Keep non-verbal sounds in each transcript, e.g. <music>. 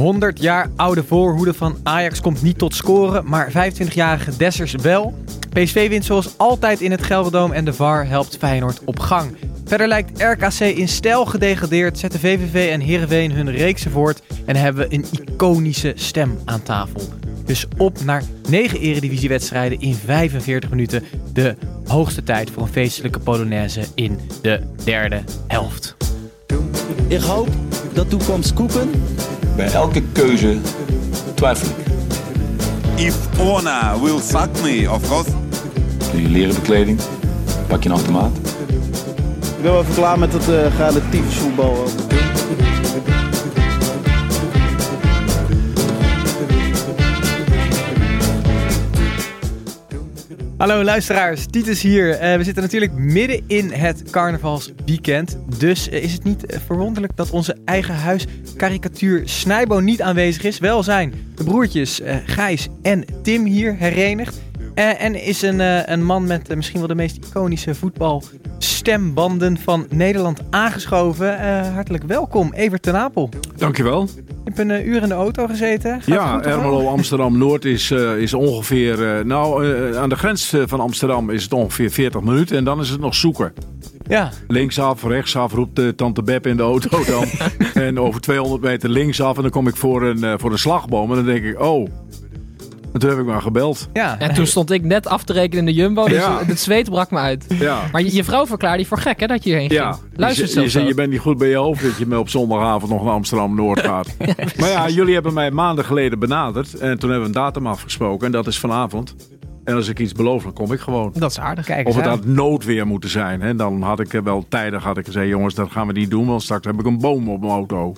100 jaar oude voorhoede van Ajax komt niet tot scoren, maar 25-jarige Dessers wel. PSV wint zoals altijd in het Gelderdoom en de VAR helpt Feyenoord op gang. Verder lijkt RKC in stijl gedegradeerd, zetten VVV en Heerenveen hun reeksen voort en hebben we een iconische stem aan tafel. Dus op naar 9 eredivisiewedstrijden in 45 minuten. De hoogste tijd voor een feestelijke Polonaise in de derde helft. Ik hoop dat toekomst koeken. Bij elke keuze twijfel ik. If Ona will fuck me, of course. Doe je leren bekleding, pak je een automaat. Ik ben wel even klaar met het uh, relatief Hallo luisteraars, Titus hier. Uh, we zitten natuurlijk midden in het carnavalsweekend. Dus uh, is het niet uh, verwonderlijk dat onze eigen huis karikatuur Snijbo niet aanwezig is. Wel zijn de broertjes Gijs en Tim hier herenigd. en is een, een man met misschien wel de meest iconische voetbalstembanden van Nederland aangeschoven. hartelijk welkom, Evert ten Apel. Dankjewel. Je hebt een uur in de auto gezeten. Gaat ja, Ermelo Amsterdam-Noord is, uh, is ongeveer... Uh, nou, uh, aan de grens van Amsterdam is het ongeveer 40 minuten. En dan is het nog zoeken. Ja. Linksaf, rechtsaf roept tante Beb in de auto dan. <laughs> en over 200 meter linksaf. En dan kom ik voor een, voor een slagboom. En dan denk ik, oh... En toen heb ik maar gebeld. Ja, en toen stond ik net af te rekenen in de Jumbo, dus ja. het zweet brak me uit. Ja. Maar je, je vrouw verklaarde je voor gek, hè, dat je hierheen ja. ging. Luister je, je, je, je bent niet goed bij je hoofd dat je me op zondagavond nog naar Amsterdam-Noord gaat. <laughs> ja, maar ja, jullie hebben mij maanden geleden benaderd. En toen hebben we een datum afgesproken. En dat is vanavond. En als ik iets beloof, dan kom ik gewoon. Dat is aardig. Kijk of het had noodweer moeten zijn. Hè? Dan had ik wel tijdig had ik gezegd, jongens, dat gaan we niet doen. Want straks heb ik een boom op mijn auto.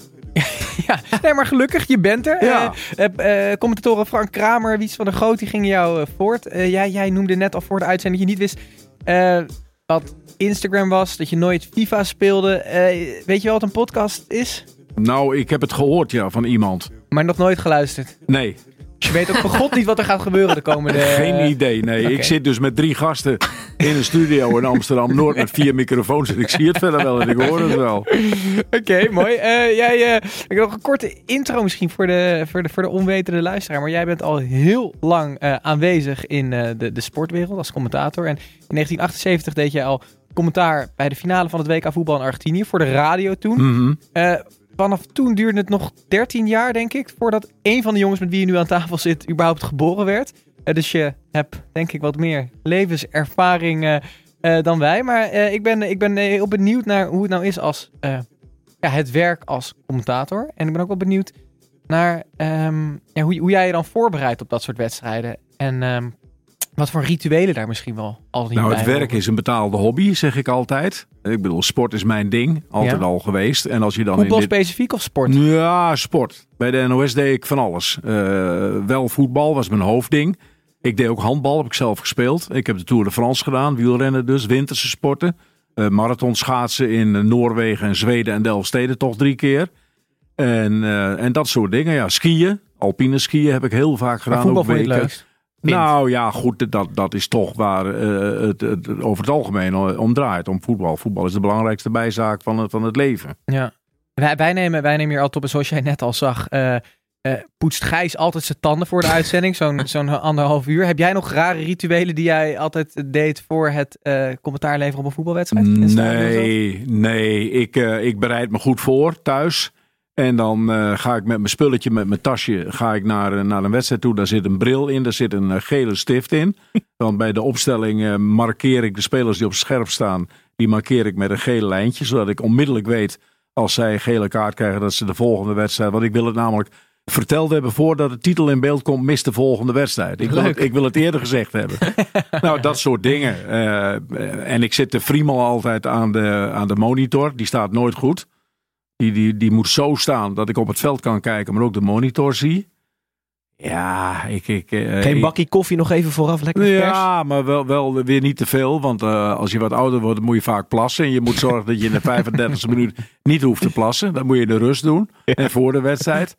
<laughs> ja, nee, maar gelukkig, je bent er. Ja. Uh, uh, commentatoren Frank Kramer, Wiets van der Groot, die ging jou voort. jij, jij noemde net al voor de uitzending dat je niet wist wat Instagram was, dat je nooit FIFA speelde. weet je wel wat een podcast is? Nou, ik heb het gehoord, ja, van iemand. Maar nog nooit geluisterd? Nee. Je weet ook van god niet wat er gaat gebeuren de komende... <laughs> Geen idee, nee. Okay. Ik zit dus met drie gasten in een studio in Amsterdam-Noord met vier microfoons. En ik zie het verder wel en ik hoor het wel. <laughs> Oké, okay, mooi. Uh, jij, uh, ik heb nog een korte intro misschien voor de, voor, de, voor de onwetende luisteraar. Maar jij bent al heel lang uh, aanwezig in de, de sportwereld als commentator. En in 1978 deed jij al commentaar bij de finale van het WK voetbal in Argentinië. Voor de radio toen. Mm -hmm vanaf toen duurde het nog 13 jaar, denk ik, voordat een van de jongens met wie je nu aan tafel zit überhaupt geboren werd. Uh, dus je hebt, denk ik, wat meer levenservaring uh, dan wij. Maar ik ben, ik ben heel benieuwd naar hoe het nou is als ja, het werk als commentator. En ik ben ook wel benieuwd naar um, ja, hoe, hoe jij je dan voorbereidt op dat soort wedstrijden. En um, wat voor rituelen daar misschien wel al niet Nou, het werk is een betaalde hobby, zeg ik altijd. Ik bedoel, sport is mijn ding. Altijd Ja. al geweest. En als je dan Voetbal in dit... specifiek of sport? Ja, sport. Bij de NOS deed ik van alles. Eh, wel voetbal was mijn hoofdding. Ik deed ook handbal, heb ik zelf gespeeld. Ik heb de Tour de France gedaan, wielrennen dus, winterse sporten. Eh marathon schaatsen in Noorwegen en Zweden en Delftsteden toch drie keer. En, eh, en dat soort dingen, ja. Skiën, alpine skiën heb ik heel vaak Maar gedaan. voetbal ook weken. Nou ja, goed, dat, dat is toch waar eh, het, het over het algemeen om draait. Om voetbal. Voetbal is de belangrijkste bijzaak van het, van het leven. Ja. Wij, wij, nemen, wij nemen hier altijd op, en zoals jij net al zag, eh, eh, poetst Gijs altijd zijn tanden voor de <laughs> uitzending, zo'n zo'n anderhalf uur. Heb jij nog rare rituelen die jij altijd deed voor het eh, commentaar leveren op een voetbalwedstrijd? Nee, nee. Ik, eh, ik bereid me goed voor thuis. En dan eh, ga ik met mijn spulletje, met mijn tasje, ga ik naar, eh, naar een wedstrijd toe. Daar zit een bril in, daar zit een eh, gele stift in. <laughs> Want bij de opstelling markeer ik de spelers die op scherp staan. Die markeer ik met een gele lijntje. Zodat ik onmiddellijk weet, als zij een gele kaart krijgen, dat ze de volgende wedstrijd... Want ik wil het namelijk verteld hebben voordat de titel in beeld komt, mist de volgende wedstrijd. Ik wil, het, ik wil het eerder gezegd hebben. <laughs> nou, dat soort dingen. En ik zit de Friemel altijd aan de, aan de monitor. Die staat nooit goed. Die, die, die moet zo staan dat ik op het veld kan kijken, maar ook de monitor zie. Ja, ik... ik eh, Geen bakkie koffie nog even vooraf, lekker vers. Ja, maar wel, wel weer niet te veel. Want eh, als je wat ouder wordt, moet je vaak plassen. En je moet zorgen dat je in de 35e minuut niet hoeft te plassen. Dat moet je in de rust doen. En voor de wedstrijd.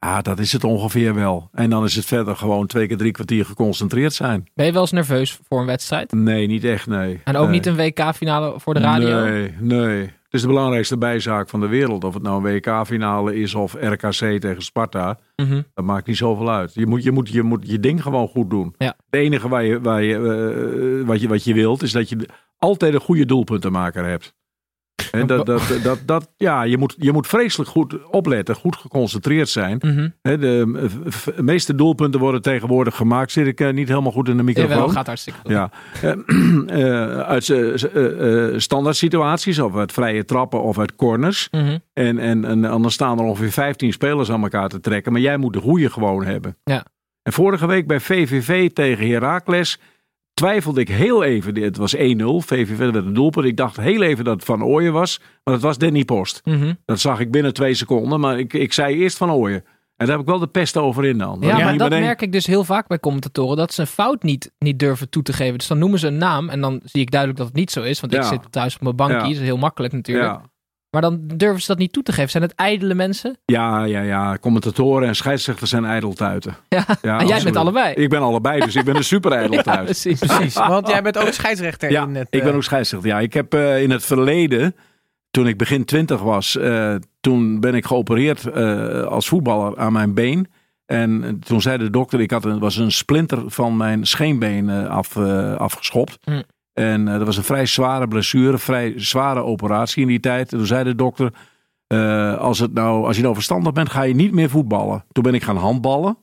Ja, dat is het ongeveer wel. En dan is het verder gewoon twee keer drie kwartier geconcentreerd zijn. Ben je wel eens nerveus voor een wedstrijd? Nee, niet echt, nee. En ook Nee. niet een WK-finale voor de radio? Nee, nee. Is de belangrijkste bijzaak van de wereld. Of het nou een WK-finale is of RKC tegen Sparta. Mhm. Dat maakt niet zoveel uit. Je moet je, moet, je, moet je ding gewoon goed doen. Ja. Het enige waar je, waar je, eh, wat, je, wat je wilt, is dat je altijd een goede doelpuntenmaker hebt. En dat, dat, dat, dat, ja, je, moet, je moet vreselijk goed opletten, goed geconcentreerd zijn. Mhm. De meeste doelpunten worden tegenwoordig gemaakt. Zit ik eh, niet helemaal goed in de microfoon? Jawel, gaat hartstikke goed. Ja, Eh, <clears throat> eh, uit standaard situaties, of uit vrije trappen of uit corners. Mhm. En, en, en, dan staan er ongeveer 15 spelers aan elkaar te trekken. Maar jij moet de goede gewoon hebben. Ja. En vorige week bij VVV tegen Heracles twijfelde ik heel even. Het was 1-0. VVV werd een doelpunt. Ik dacht heel even dat het Van Ooyen was. Maar het was Danny Post. Mhm. Dat zag ik binnen twee seconden. Maar ik, ik zei eerst Van Ooyen. En daar heb ik wel de pest over in dan. Ja, maar dat merk ik dus heel vaak bij commentatoren. Dat ze een fout niet, niet durven toe te geven. Dus dan noemen ze een naam. En dan zie ik duidelijk dat het niet zo is. Want ik zit thuis op mijn bankje. Ja. Is heel makkelijk natuurlijk. Ja. Maar dan durven ze dat niet toe te geven. Zijn het ijdele mensen? Ja, ja, ja. Commentatoren en scheidsrechters zijn ijdeltuiten. Ja. Ja, en jij bent allebei. Ik ben allebei, dus ik ben een <laughs> super ja, ijdeltuit. precies. Precies, <laughs> want jij bent ook scheidsrechter Ja, in het... ik ben eh, ook scheidsrechter. Ja, ik heb eh, in het verleden, toen ik begin twintig was, eh, toen ben ik geopereerd eh, als voetballer aan mijn been. En toen zei de dokter, ik had een, was een splinter van mijn scheenbeen af, afgeschopt. Hm. En eh, dat was een vrij zware blessure, vrij zware operatie in die tijd. En toen zei de dokter, eh, als, het nou, als je nou verstandig bent, ga je niet meer voetballen. Toen ben ik gaan handballen.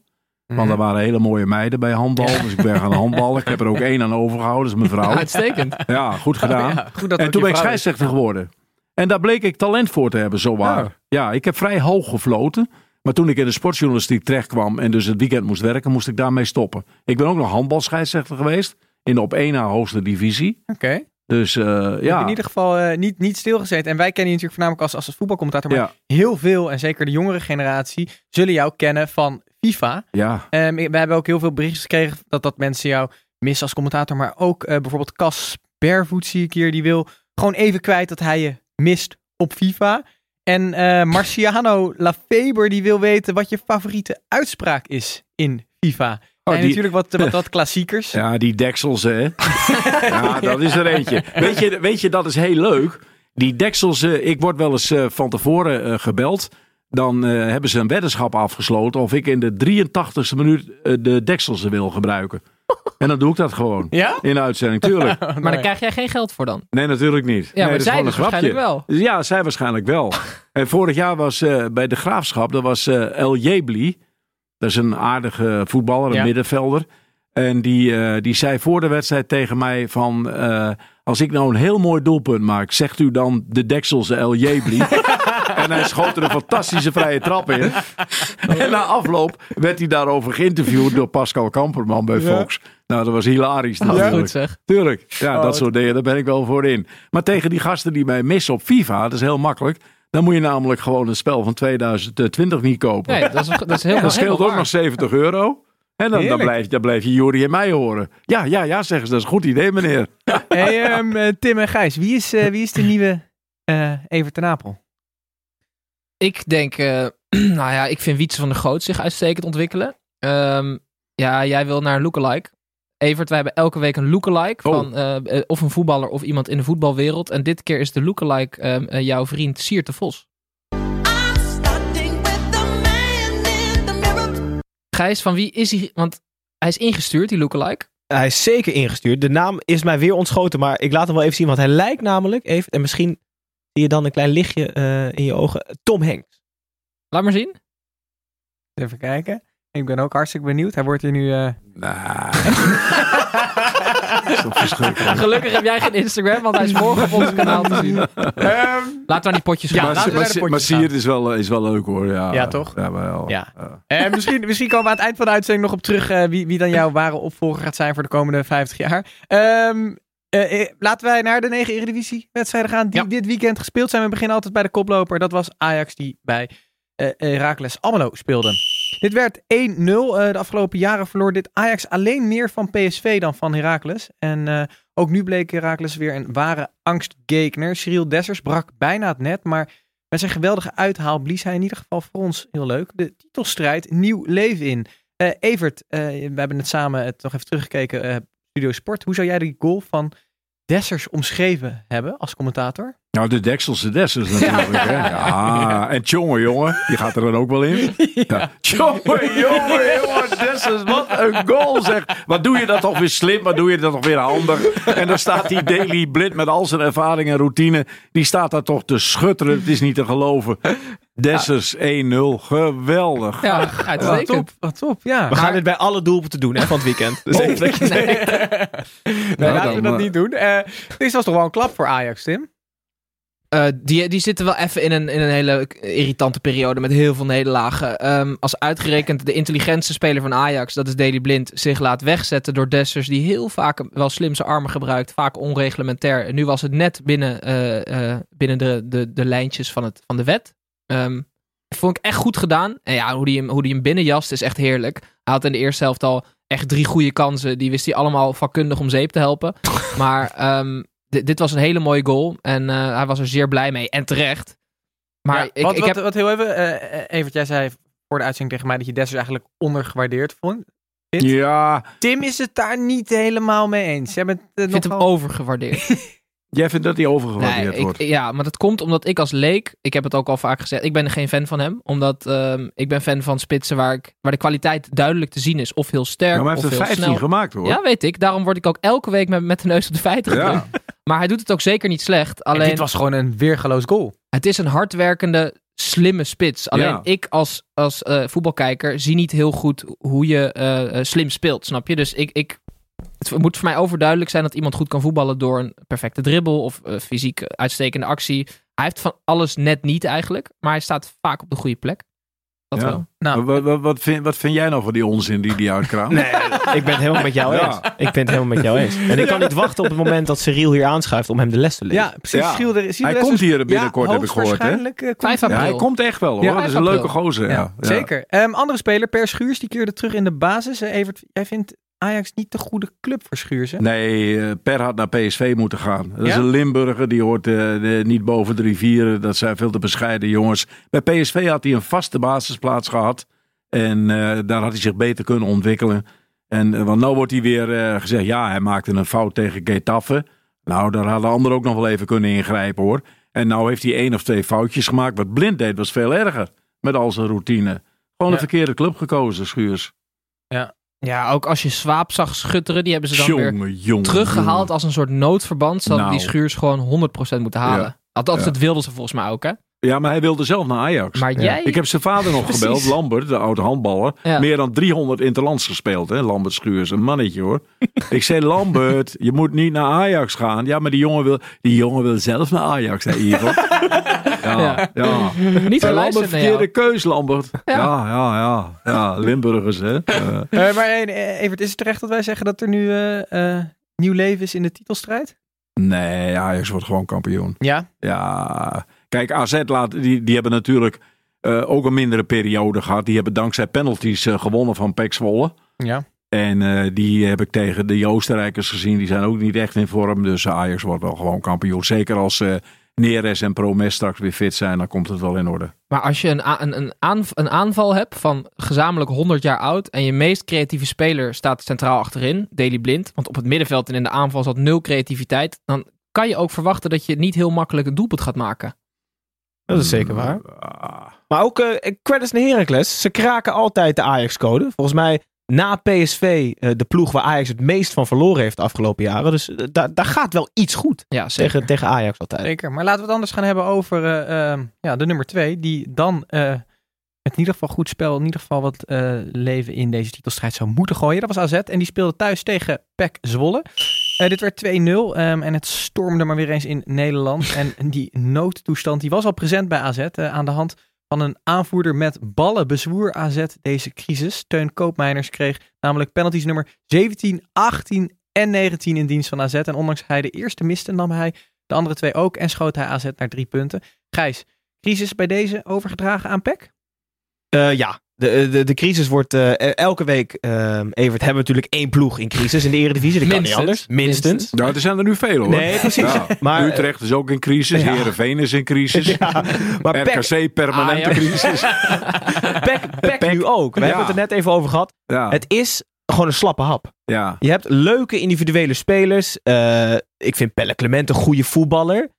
Mhm. Want er waren hele mooie meiden bij handbal. Dus ik ben gaan handballen. Ik heb er ook één aan overgehouden, dat is mijn vrouw. Uitstekend. Ja, goed gedaan. Ja, goed dat en toen ben ik scheidsrechter geworden. En daar bleek ik talent voor te hebben, zowaar. Oh. Ja, ik heb vrij hoog gefloten. Maar toen ik in de sportjournalistiek terecht kwam en dus het weekend moest werken, moest ik daarmee stoppen. Ik ben ook nog handbalscheidsrechter geweest. In de op één na hoogste divisie. Oké. Dus eh, Je hebt ja. in ieder geval eh, niet, niet stilgezeten. En wij kennen je natuurlijk voornamelijk als, als voetbalcommentator. Maar Ja, heel veel, en zeker de jongere generatie, zullen jou kennen van FIFA. ja. Ehm, we hebben ook heel veel berichtjes gekregen dat, dat mensen jou missen als commentator. Maar ook eh, bijvoorbeeld Cas Bervoet zie ik hier. Die wil gewoon even kwijt dat hij je mist op FIFA. En Marciano Lafeber die wil weten wat je favoriete uitspraak is in FIFA. Oh, en die- natuurlijk wat, wat, wat <laughs> klassiekers. Ja, die deksels, hè. <laughs> ja, dat is er eentje. Weet je, weet je, dat is heel leuk. Die deksels, eh, ik word wel eens eh, van tevoren eh, gebeld. Dan eh, hebben ze een weddenschap afgesloten of ik in de 83ste minuut de deksels wil gebruiken. <laughs> En dan doe ik dat gewoon. Ja? In de uitzending, tuurlijk. Maar daar krijg jij geen geld voor dan? Nee, natuurlijk niet. Ja, nee, maar dat is zij dus een grapje. waarschijnlijk wel. Ja, zij waarschijnlijk wel. en vorig jaar was eh, bij de Graafschap, dat was eh, El Jebli. Dat is een aardige voetballer, een Ja. middenvelder. En die, eh, die zei voor de wedstrijd tegen mij van... eh, als ik nou een heel mooi doelpunt maak, zegt u dan de dekselse El Jebli. <laughs> en hij schoot er een fantastische vrije trap in. en na afloop werd hij daarover geïnterviewd door Pascal Kamperman bij Fox. Nou, dat was hilarisch Oh, natuurlijk. goed zeg. Tuurlijk. Ja, Oh, dat wat- soort dingen, daar ben ik wel voor in. Maar tegen die gasten die mij missen op FIFA, dat is heel makkelijk. Dan moet je namelijk gewoon een spel van 2020 niet kopen. Nee, dat is, dat is heel dat scheelt ook nog 70 euro. En dan, dan, blijf, dan blijf je Jori en mij horen. Ja, ja, ja, zeggen ze. Dat is een goed idee, meneer. <laughs> Hey, ehm, eh, Tim en Gijs, wie is, eh, wie is de nieuwe eh Evert ten Apel? Ik denk, eh, <clears throat> nou ja, ik vind Wietse van der Goot zich uitstekend ontwikkelen. Ehm, ja, jij wil naar lookalike. Evert, wij hebben elke week een lookalike Oh. van eh, eh, of een voetballer of iemand in de voetbalwereld. En dit keer is de lookalike ehm, eh, jouw vriend Siert de Vos. Gijs, van wie is hij? Want hij is ingestuurd, die lookalike. Hij is zeker ingestuurd. De naam is mij weer ontschoten, maar ik laat hem wel even zien, want hij lijkt namelijk even, en misschien zie je dan een klein lichtje eh, in je ogen, Tom Hanks. Laat maar zien. Even kijken. Ik ben ook hartstikke benieuwd. Hij wordt hier nu... eh. <laughs> Gelukkig heb jij geen Instagram, want hij is morgen op ons kanaal te zien. ehm, Laten we aan die potjes Ja, gaan. maar laten we maar, maar is wel, is wel leuk hoor. Ja, Ja, toch? Ja, wel. Ja. Eh, misschien, misschien komen we aan het eind van de uitzending nog op terug eh, wie, wie dan jouw <laughs> ware opvolger gaat zijn voor de komende 50 jaar. Ehm, Eh, eh, laten wij naar de negen Eredivisie-wedstrijden gaan die Ja. dit weekend gespeeld zijn. We beginnen altijd bij de koploper. Dat was Ajax die bij eh Heracles Almelo speelde. Dit werd 1-0. Eh, de afgelopen jaren verloor dit Ajax alleen meer van PSV dan van Heracles. En eh, ook nu bleek Heracles weer een ware angstgekner. Cyril Dessers brak bijna het net, maar met zijn geweldige uithaal blies hij in ieder geval voor ons heel leuk de titelstrijd nieuw leven in. Eh, Evert, eh, we hebben het samen nog even teruggekeken, eh, Studio Sport. Hoe zou jij die goal van Dessers omschreven hebben als commentator? Nou, de dekselse dessers natuurlijk. <laughs> Hè? Ja, en Tjonge, jongen, die gaat er dan ook wel in. <laughs> Ja. Tjonge, jongen, jongen, dessers, wat een goal zeg. Wat doe je dat toch weer slim, wat doe je dat toch weer handig. En dan staat die Daily Blind met al zijn ervaring en routine, die staat daar toch te schutteren. Het is niet te geloven. Dessers 1-0, geweldig. Ja, Wat top, wat top, ja. We gaan dit bij alle doelpunten doen hè, van het weekend. Dus even dat je- Nee, laten we dat eh, niet doen. Eh dit was toch wel een klap voor Ajax, Tim? Eh, die, die zitten wel even in een, in een hele irritante periode met heel veel nederlagen. Ehm, als uitgerekend de intelligentste speler van Ajax, dat is Daley Blind, zich laat wegzetten door Dessers, die heel vaak wel slim zijn armen gebruikt, vaak onreglementair. En nu was het net binnen, eh, eh, binnen de, de, de lijntjes van, het, van de wet. Ehm, vond ik echt goed gedaan. En ja, hoe die hem, binnenjast is echt heerlijk. Hij had in de eerste helft al echt drie goede kansen. Die wist hij allemaal vakkundig om zeep te helpen. maar ehm, dit was een hele mooie goal. En eh, hij was er zeer blij mee. En terecht. Maar Ja, ik, wat, ik wat, heb... wat heel even, eh, eh, Evert, jij zei voor de uitzending tegen mij dat je Dessers eigenlijk ondergewaardeerd vond. Ja, Tim is het daar niet helemaal mee eens. Jij bent Ik vind hem nogal- overgewaardeerd. <laughs> jij vindt dat hij overgewaardeerd Nee, ik, wordt. ja, maar dat komt omdat ik als leek, ik heb het ook al vaak gezegd, ik ben geen fan van hem. Omdat ehm, ik ben fan van spitsen waar, ik, waar de kwaliteit duidelijk te zien is. Of heel sterk, Ja, maar hij heeft er heel 15 snel. gemaakt hoor. Ja, weet ik. Daarom word ik ook elke week met, met de neus op de feiten gedrukt. Ja. Maar hij doet het ook zeker niet slecht. En Alleen, dit was gewoon een weergeloos goal. het is een hardwerkende, slimme spits. Alleen Ja. ik als, als eh, voetbalkijker zie niet heel goed hoe je eh, eh, slim speelt, snap je? Dus ik, ik, het moet voor mij overduidelijk zijn dat iemand goed kan voetballen door een perfecte dribbel of eh, fysiek uitstekende actie. Hij heeft van alles net niet eigenlijk, maar hij staat vaak op de goede plek. Dat Ja. wel. Nou, Wat, wat, wat, vind, wat vind jij nou van die onzin die die uitkraamt? <laughs> Nee, ik ben het helemaal met jou Ja. eens. Ik ben het helemaal met jou eens. En ik kan niet wachten op het moment dat Cyril hier aanschuift om hem de les te leren. ja, precies. Ja. Giel Hij komt hier binnenkort, ja, heb ik gehoord, hè? eh, komt hij. Ja, hij april. komt echt wel hoor. Ja, dat is een leuke gozer. Ja, Ja, Ja. Zeker. Ehm, andere speler, Per Schuurs, die keerde terug in de basis. Eh, Evert, jij vindt Ajax niet de goede club voor Schuurs, hè? Nee, eh, Per had naar PSV moeten gaan. Dat is een Limburger, die hoort eh, niet boven de rivieren. Dat zijn veel te bescheiden jongens. Bij PSV had hij een vaste basisplaats gehad. En eh, daar had hij zich beter kunnen ontwikkelen. En, want nou wordt hij weer gezegd, ja, hij maakte een fout tegen Getafe. Nou, daar hadden anderen ook nog wel even kunnen ingrijpen hoor. En nou heeft hij één of twee foutjes gemaakt. Wat Blind deed was veel erger. Met al zijn routine. Gewoon Ja. een verkeerde club gekozen, Schuurs. Ja, ook als je Swaap zag schutteren, die hebben ze dan weer Jongen, teruggehaald jongen. als een soort noodverband. Zodat Nou. die schuurs gewoon 100% moeten halen. Ja. Althans, Ja. dat wilden ze volgens mij ook, hè? Ja, maar hij wilde zelf naar Ajax. Maar jij... Ik heb zijn vader nog gebeld, Lambert, de oude handballer. Ja. Meer dan 300 interlands gespeeld, hè? Lambert Schuurs, een mannetje hoor. ik zei, Lambert, je moet niet naar Ajax gaan. Ja, maar die jongen wil, die jongen wil zelf naar Ajax, zei Ivo. <laughs> ja, ja. Niet Hey, Lambert, verkeerde keus, Lambert. Ja, Ja. ja, ja. Ja, Limburgers, hè. <laughs> Eh, maar eh, Evert, is het terecht dat wij zeggen dat er nu eh, eh, nieuw leven is in de titelstrijd? nee, Ajax wordt gewoon kampioen. Ja. Ja, kijk, AZ laat, die, die hebben natuurlijk eh, ook een mindere periode gehad. Die hebben dankzij penalties gewonnen van PEC Zwolle. Ja. En eh, die heb ik tegen de Oostenrijkers gezien. Die zijn ook niet echt in vorm. Dus Ajax wordt wel gewoon kampioen. Zeker als eh Neres en Promes straks weer fit zijn. Dan komt het wel in orde. Maar als je een, een, een, aanv- een aanval hebt van gezamenlijk 100 jaar oud en je meest creatieve speler staat centraal achterin, Daley Blind, want op het middenveld en in de aanval zat nul creativiteit, dan kan je ook verwachten dat je niet heel makkelijk een doelpunt gaat maken. Dat is zeker waar. Ah, Maar ook eh credits naar Heracles. Ze kraken altijd de Ajax-code. Volgens mij na PSV eh, de ploeg waar Ajax het meest van verloren heeft de afgelopen jaren. Dus eh, daar daar gaat wel iets goed Ja, zeker. tegen, tegen Ajax altijd. Zeker. Maar laten we het anders gaan hebben over eh, ehm, ja, de nummer twee. Die dan met in ieder geval goed spel, in ieder geval wat leven in deze titelstrijd zou moeten gooien. Dat was AZ. En die speelde thuis tegen PEC Zwolle. Dit werd 2-0 ehm, en het stormde maar weer eens in Nederland. en die noodtoestand die was al present bij AZ. aan de hand van een aanvoerder met ballen bezwoer AZ deze crisis. Teun Koopmeiners kreeg namelijk penalties nummer 17, 18 en 19 in dienst van AZ. En ondanks hij de eerste miste, nam hij de andere twee ook en schoot hij AZ naar drie punten. Gijs, crisis bij deze overgedragen aan PEC? Eh, ja, de, de, de crisis wordt eh, elke week. eh, Evert hebben we natuurlijk één ploeg in crisis in de Eredivisie. Dat kan niet anders. Minstens. Minstens. Nou, er zijn er nu veel hoor. Nee, precies. Ja. <laughs> Maar, Utrecht is ook in crisis. Ja. Heerenveen is in crisis. <laughs> Ja, maar PEC, RKC permanente Ajax. crisis. <laughs> PEC, PEC nu ook. We Ja. hebben het er net even over gehad. Ja, Het is gewoon een slappe hap. ja. Je hebt leuke individuele spelers. Eh, ik vind Pelle Clement een goede voetballer.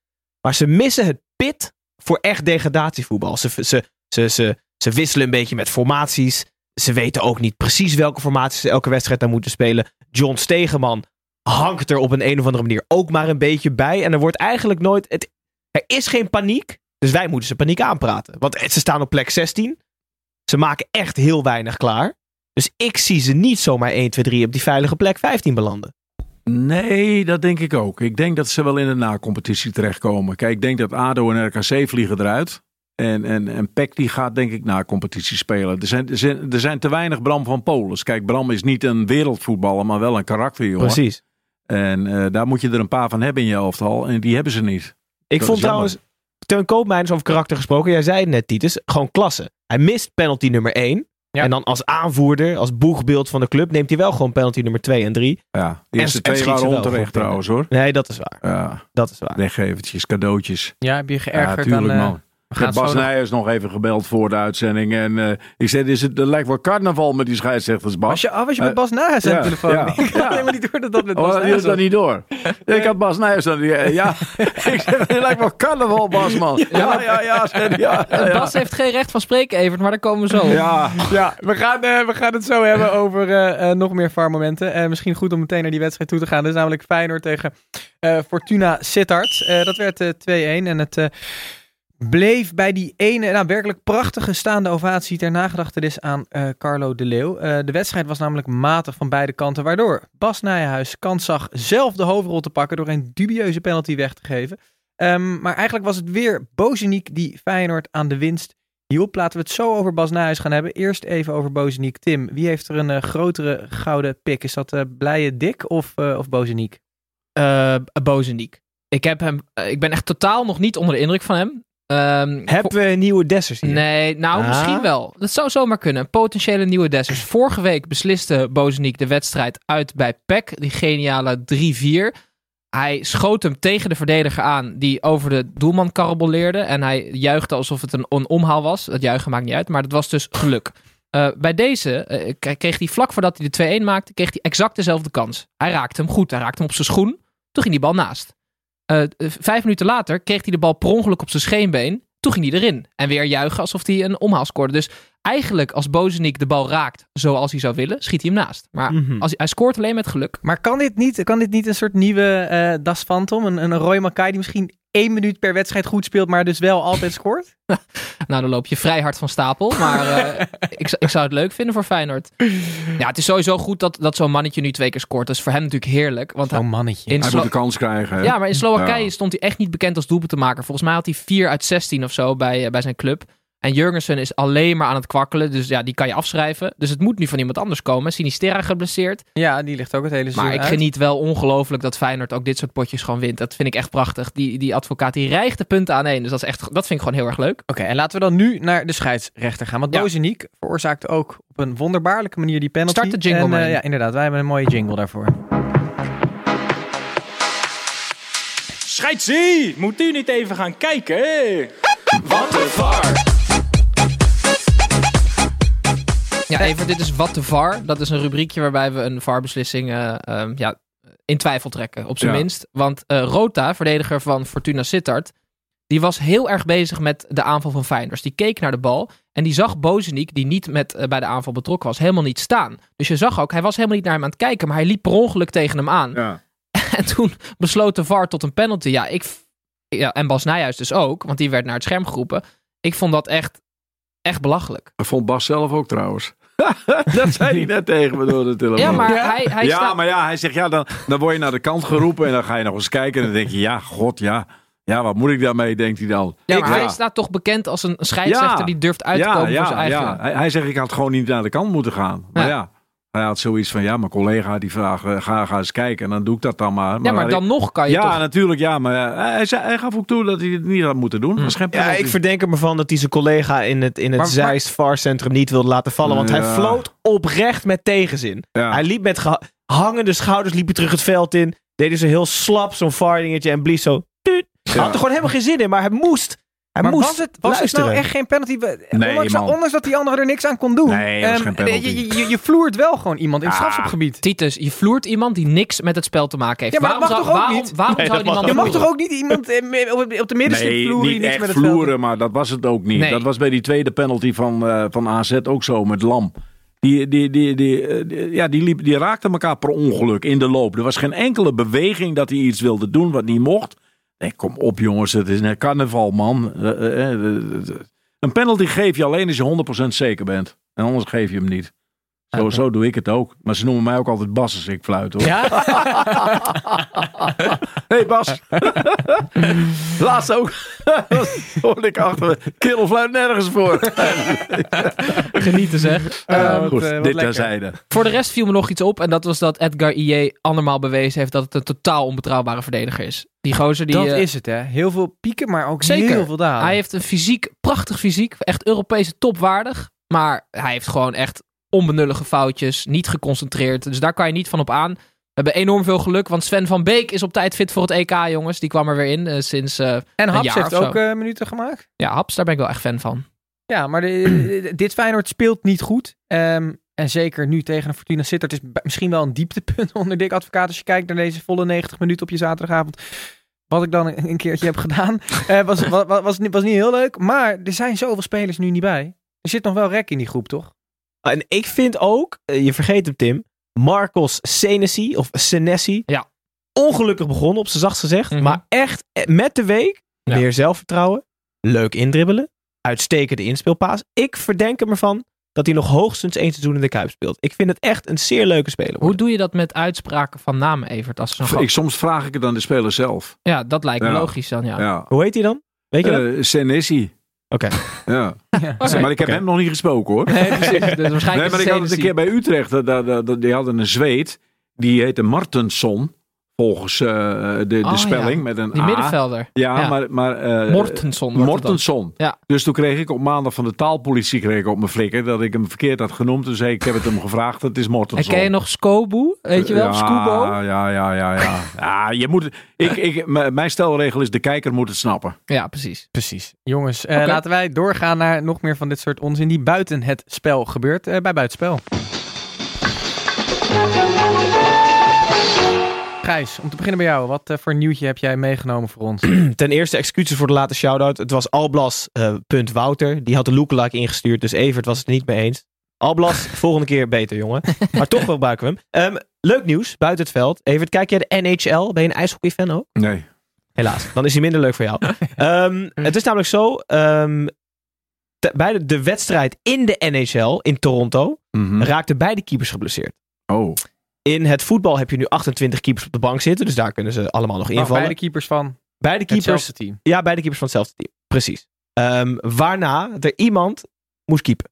Maar ze missen het pit voor echt degradatievoetbal. Ze, ze, ze, ze, ze wisselen een beetje met formaties. Ze weten ook niet precies welke formaties ze elke wedstrijd aan moeten spelen. John Stegeman hangt er op een, een of andere manier ook maar een beetje bij. En er wordt eigenlijk nooit... Het, er is geen paniek. Dus wij moeten ze paniek aanpraten. Want ze staan op plek 16. Ze maken echt heel weinig klaar. Dus ik zie ze niet zomaar 1, 2, 3 op die veilige plek 15 belanden. Nee, dat denk ik ook. Ik denk dat ze wel in de na-competitie terechtkomen. Kijk, ik denk dat ADO en RKC vliegen eruit. En, en, en PEC die gaat denk ik na-competitie spelen. Er zijn, er, zijn, er zijn te weinig Bram van Polen. Kijk, Bram is niet een wereldvoetballer, maar wel een karakterjongen. Precies. En eh, daar moet je er een paar van hebben in je elftal. En die hebben ze niet. Ik Dat vond trouwens, Teun Koopmeiners over karakter gesproken. Jij zei het net, Titus. Gewoon klasse. Hij mist penalty nummer 1. Ja. En dan als aanvoerder, als boegbeeld van de club, neemt hij wel gewoon penalty nummer 2 en 3. Ja, de En- eerste en twee ze waren onterecht trouwens hoor. Nee, dat is waar. Ja, Dat is waar. weggevertjes, cadeautjes. Ja, heb je Ja, geërgerd tuurlijk aan... eh, man. We Ik gaan heb Bas Nijers nog even gebeld voor de uitzending. En eh, ik zei, is het, lijkt wel carnaval met die scheidsrechters, Bas. Was je, oh, was je met Eh, Bas Nijhuis aan de ja, telefoon? ja. <laughs> Ik had helemaal niet door dat dat met Bas Oh, is dat niet door. Ja, ik had Bas Nijers dan. eh, Ja, <laughs> <laughs> ik zeg, het lijkt wel carnaval, Bas, man. Ja, ja, ja. zei ja, ja, ja. Bas heeft geen recht van spreken, Evert, maar daar komen we zo op. Ja, Ja, we gaan, eh, we gaan het zo hebben over nog meer VAR-momenten. Eh, misschien goed om meteen naar die wedstrijd toe te gaan. Dat is namelijk Feyenoord tegen eh, Fortuna Sittard. Eh, dat werd eh, 2-1 en het eh, bleef bij die ene, nou werkelijk prachtige staande ovatie ter nagedachtenis aan eh, Carlo de Leeuw. Eh, de wedstrijd was namelijk matig van beide kanten, waardoor Bas Nijhuis kans zag zelf de hoofdrol te pakken door een dubieuze penalty weg te geven. Ehm, maar eigenlijk was het weer Bozeniek die Feyenoord aan de winst hielp. Laten we het zo over Bas Nijhuis gaan hebben. Eerst even over Bozeniek. Tim, wie heeft er een eh, grotere gouden pik? Is dat Blije Dick of, of Bozeniek? Bozeniek. Ik, heb hem, ik ben echt totaal nog niet onder de indruk van hem. Ehm, Hebben we nieuwe Dessers hier? Nee, nou Ah. misschien wel. Dat zou zomaar kunnen. Potentiële nieuwe Dessers. Vorige week besliste Bozeniek de wedstrijd uit bij PEC. Die geniale 3-4. Hij schoot hem tegen de verdediger aan die over de doelman karaboleerde. En hij juichte alsof het een, een omhaal was. Dat juichen maakt niet uit, maar dat was dus geluk. Eh, bij deze eh, kreeg hij vlak voordat hij de 2-1 maakte, kreeg hij exact dezelfde kans. Hij raakte hem goed. Hij raakte hem op zijn schoen. Toen ging die bal naast. Eh, eh, vijf minuten later kreeg hij de bal per ongeluk op zijn scheenbeen. Toen ging hij erin. En weer juichen alsof hij een omhaal scoorde. Dus eigenlijk als Bozeniek de bal raakt zoals hij zou willen, schiet hij hem naast. Maar Mhm. als hij, hij scoort alleen met geluk. Maar kan dit niet, kan dit niet een soort nieuwe eh Das Phantom? Een, een Roy Mackay die misschien één minuut per wedstrijd goed speelt, maar dus wel altijd scoort? <laughs> Nou, dan loop je vrij hard van stapel. Maar eh, <laughs> ik, zou- ik zou het leuk vinden voor Feyenoord. Ja, het is sowieso goed dat, dat zo'n mannetje nu twee keer scoort. Dat is voor hem natuurlijk heerlijk. Want Zo'n mannetje. in hij Slo- moet de kans krijgen. hè? Ja, maar in Slowakije Ja. stond hij echt niet bekend als doelpuntenmaker. Volgens mij had hij 4 uit 16 of zo bij, eh, bij zijn club. En Jurgensen is alleen maar aan het kwakkelen. Dus ja, die kan je afschrijven. Dus het moet nu van iemand anders komen. Sinisterra geblesseerd. Ja, die ligt ook het hele seizoen Maar ik uit. geniet wel ongelooflijk dat Feyenoord ook dit soort potjes gewoon wint. Dat vind ik echt prachtig. Die, die advocaat die rijgt de punten aan één. Dus dat, is echt, dat vind ik gewoon heel erg leuk. Oké, en laten we dan nu naar de scheidsrechter gaan. Want Ja. Bozeniek veroorzaakte ook op een wonderbaarlijke manier die penalty. Start de jingle en, maar eh. Ja, inderdaad. Wij hebben een mooie jingle daarvoor. Scheidsie, moet u niet even gaan kijken? Wat een var. Ja, even, dit is Wat de VAR. Dat is een rubriekje waarbij we een VAR-beslissing eh, ehm, ja, in twijfel trekken, op zijn Ja. minst. Want eh, Rota, verdediger van Fortuna Sittard, die was heel erg bezig met de aanval van Feyenoord. Die keek naar de bal en die zag Bozeniek, die niet met, eh, bij de aanval betrokken was, helemaal niet staan. Dus je zag ook, hij was helemaal niet naar hem aan het kijken, maar hij liep per ongeluk tegen hem aan. Ja. <laughs> En toen besloot de VAR tot een penalty. Ja, ik, ja, en Bas Nijhuis dus ook, want die werd naar het scherm geroepen. Ik vond dat echt, echt belachelijk. Dat vond Bas zelf ook trouwens. <laughs> dat zei hij net tegen me door de telefoon. Ja, maar hij, hij ja, staat... maar ja, hij zegt ja, dan, dan word je naar de kant geroepen en dan ga je nog eens kijken en dan denk je, ja, god, ja, ja, wat moet ik daarmee, denkt hij dan. Ja, Ik- maar hij staat toch bekend als een scheidsrechter Ja. die durft uit te ja, komen ja, voor zijn eigen... ja. Hij, hij zegt, ik had gewoon niet naar de kant moeten gaan. Maar Ja. Hij had zoiets van, ja, mijn collega die vraagt, eh, ga, ga eens kijken. En dan doe ik dat dan maar. Ja, maar dan nog kan je Ja, toch... natuurlijk, ja. Maar eh, hij, zei, hij gaf ook toe dat hij het niet had moeten doen. Geen Ja, ik verdenk hem ervan dat hij zijn collega in het, in het Maar- Zeist VAR-centrum niet wilde laten vallen. Want hij floot oprecht met tegenzin. Ja. Hij liep met hangende schouders liep hij terug het veld in. Deed hij zo heel slap zo'n VAR-dingetje en blies zo. Hij had er gewoon helemaal geen zin in, maar hij moest. Hij Maar moest was het, was het luisteren. nou echt geen penalty? Nee, ondanks, man. ondanks dat die andere er niks aan kon doen. Nee, Ehm, geen penalty. Je, je, vloert wel gewoon iemand in het Ah. strafschopgebied. Titus, je vloert iemand die niks met het spel te maken heeft. Ja, maar dat waarom mag zou, toch ook waarom, niet? Waarom Nee, zou mag Je mag toch ook niet iemand eh, op, de middenstip Nee, vloeren die niet niks echt met het vloeren, maar dat was het ook niet. Nee. Dat was bij die tweede penalty van, eh, van AZ ook zo met Lam. Die, die, die, die, eh, die- ja, die, liep, die raakten elkaar per ongeluk in de loop. Er was geen enkele beweging dat hij iets wilde doen wat niet mocht. Nee, kom op jongens, het is net carnaval man. Eh, eh, eh. Een penalty geef je alleen als je 100% zeker bent. En anders geef je hem niet. Zo, zo doe ik het ook. Maar ze noemen mij ook altijd Bas als ik fluit hoor. Ja? <laughs> hey Bas. <laughs> Laatst ook. <laughs> hoorde ik achter me. Kerel fluit nergens voor. Genieten zeg. Eh, Goed, wat, eh, dit terzijde. Voor de rest viel me nog iets op. En dat was dat Edgar IE andermaal bewezen heeft dat het een totaal onbetrouwbare verdediger is. Die gozer die... Dat eh, is het, hè. Heel veel pieken, maar ook Zeker. heel veel dalen. Hij heeft een fysiek, prachtig fysiek. Echt Europese topwaardig. Maar hij heeft gewoon echt onbenullige foutjes. Niet geconcentreerd. Dus daar kan je niet van op aan. We hebben enorm veel geluk. Want Sven van Beek is op tijd fit voor het EK, jongens. Die kwam er weer in eh, sinds... eh, en Haps heeft ook eh, minuten gemaakt. ja, Haps, daar ben ik wel echt fan van. Ja, maar de, dit Feyenoord speelt niet goed. Ehm, en zeker nu tegen een Fortuna Sittard is misschien wel een dieptepunt <laughs> onder Dick Advocaat. Als je kijkt naar deze volle 90 minuten op je zaterdagavond. Wat ik dan een, keertje heb gedaan. <laughs> was, was, was, was, niet, was niet heel leuk. Maar er zijn zoveel spelers nu niet bij. Er zit nog wel rek in die groep, toch? En ik vind ook, eh, je vergeet hem Tim, Marcos Senesi of Senesi. Ja. Ongelukkig begonnen, op zijn zachtst gezegd. Mhm. Maar echt eh, met de week Ja. meer zelfvertrouwen. Leuk indribbelen. Uitstekende inspeelpaas. Ik verdenk hem ervan dat hij nog hoogstens één seizoen in de Kuip speelt. Ik vind het echt een zeer leuke speler. Hoe doe je dat met uitspraken van namen, Evert? Als Ik, soms vraag ik het aan de speler zelf. Ja, dat lijkt me Ja. logisch dan, ja. Ja. Hoe heet hij dan? Weet je dat? Eh, Senesi. Oké. Ja. Maar ik heb hem nog niet gesproken hoor. Nee, precies. Dus <laughs> Nee, waarschijnlijk maar is ik had het een keer bij Utrecht. dat- dat- dat- dat- Die hadden een Zweed. Die heette Martensson. Volgens eh, de, de Oh, spelling. ja. Met een Die A. middenvelder. Ja, Ja. maar... maar eh, het dan. Mortensson. Ja. Dus toen kreeg ik op maandag van de taalpolitie kreeg ik op mijn flikker dat ik hem verkeerd had genoemd. Toen zei ik, ik heb het hem gevraagd, het is En Mortensson. ken je nog Scobo? Weet je wel? ja, Scubo? Ja, ja, ja, ja. ja je moet, ik, ik, mijn stelregel is, de kijker moet het snappen. Ja, precies. Precies. Jongens, eh, laten wij doorgaan naar nog meer van dit soort onzin die buiten het spel gebeurt. eh, bij buitenspel. Gijs, om te beginnen bij jou. Wat eh, voor nieuwtje heb jij meegenomen voor ons? <clears throat> Ten eerste excuses voor de late shout-out. Het was Alblas eh, punt Wouter. Die had de lookalike ingestuurd. Dus Evert was het niet mee eens. Alblas, <laughs> volgende keer beter, jongen. Maar toch gebruiken we hem. Ehm, leuk nieuws, buiten het veld. Evert, kijk jij de NHL? Ben je een ijshockey-fan ook? Nee. Helaas, dan is hij minder leuk voor jou. <laughs> Ehm, het is namelijk zo. ehm, te- bij de, de wedstrijd in de NHL in Toronto Mhm. raakten beide keepers geblesseerd. Oh. In het voetbal heb je nu 28 keepers op de bank zitten. Dus daar kunnen ze allemaal nog Nou, invallen. beide keepers van Beide keepers hetzelfde team. ja, beide keepers van hetzelfde team. Precies. Ehm, waarna er iemand moest keepen.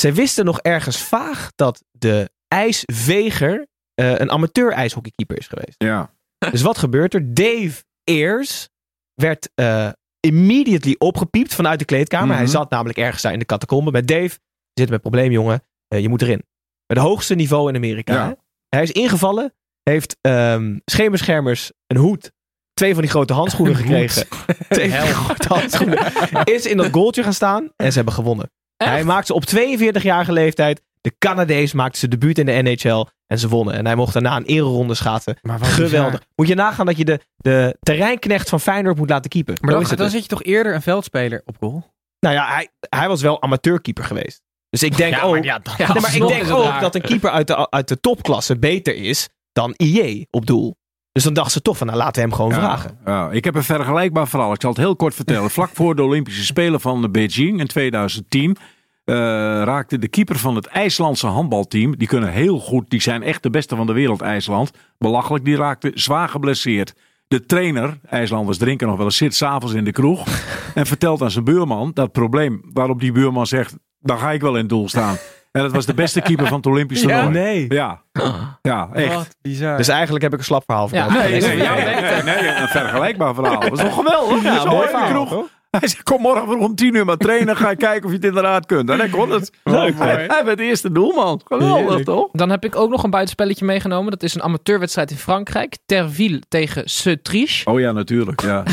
Ze wisten nog ergens vaag dat de ijsveger eh, een amateur ijshockeykeeper is geweest. Ja. Dus wat gebeurt er? Dave Eers werd eh, immediately opgepiept vanuit de kleedkamer. Mhm. Hij zat namelijk ergens daar in de catacombe met Dave. Je zit met probleem, jongen. Eh, je moet erin. Het hoogste niveau in Amerika. Ja. Hij is ingevallen. Heeft ehm schemerschermers een hoed. Twee van die grote handschoenen <laughs> gekregen. <laughs> Twee van die grote handschoenen. <laughs> Is in dat goaltje gaan staan. En ze hebben gewonnen. Hij maakte ze op 42-jarige leeftijd. De Canadees maakte zijn debuut in de NHL. En ze wonnen. En hij mocht daarna een ereronde schaatsen. Wat Geweldig. bizar. Moet je nagaan dat je de, de terreinknecht van Feyenoord moet laten keepen. Maar dan dus. zit je toch eerder een veldspeler op goal? Nou ja, hij, hij was wel amateurkeeper geweest. Dus ik denk ook... Ja, Nee, maar ik denk ook raar. dat een keeper uit de, uit de topklasse beter is dan IJ op doel. Dus dan dachten ze toch van, nou laten we hem gewoon Ja, vragen. ja. ik heb een vergelijkbaar verhaal. Ik zal het heel kort vertellen. <laughs> Vlak voor de Olympische Spelen van Beijing in 2010 eh, raakte de keeper van het IJslandse handbalteam. Die kunnen heel goed, die zijn echt de beste van de wereld, IJsland. Belachelijk, die raakte zwaar geblesseerd. De trainer, IJslanders drinken nog wel eens, zit s'avonds in de kroeg. <laughs> en vertelt aan zijn buurman dat probleem. Waarop die buurman zegt, dan ga ik wel in het doel staan. En dat was de beste keeper van het Olympisch Ja? toernooi. Nee. Ja, ja echt. Wat bizar. Dus eigenlijk heb ik een slap verhaal Ja. verteld. Nee, nee, nee, nee, nee, een vergelijkbaar verhaal. Dat is toch geweldig? Ja, Zo mooi verhaal, kroeg. toch? <laughs> Hij zei, kom morgen vroeg om tien uur maar trainen. Ga je kijken of je het inderdaad kunt. En hij kon het. <laughs> Leuk, Hij, werd de eerste doelman. Geweldig, Heerlijk. toch? Dan heb ik ook nog een buitenspelletje meegenomen. Dat is een amateurwedstrijd in Frankrijk. Terville tegen Sautriche. Oh ja, natuurlijk. <laughs> Ja.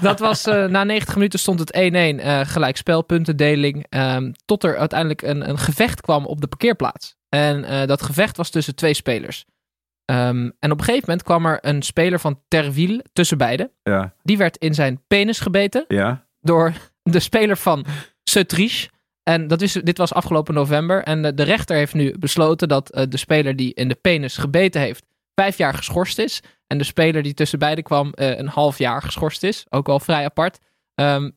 Dat was eh, na 90 minuten stond het 1-1. eh gelijk spelpuntendeling. ehm, tot er uiteindelijk een, een gevecht kwam op de parkeerplaats. En eh, dat gevecht was tussen twee spelers. Ehm, en op een gegeven moment kwam er een speler van Terville tussen beiden. Ja, Die werd in zijn penis gebeten ja. door <laughs> de speler van Sautriche. En dat is, dit was afgelopen november. En de, de rechter heeft nu besloten dat eh, de speler die in de penis gebeten heeft, vijf jaar geschorst is. En de speler die tussen beiden kwam, eh, een half jaar geschorst is. Ook wel vrij apart. Ehm,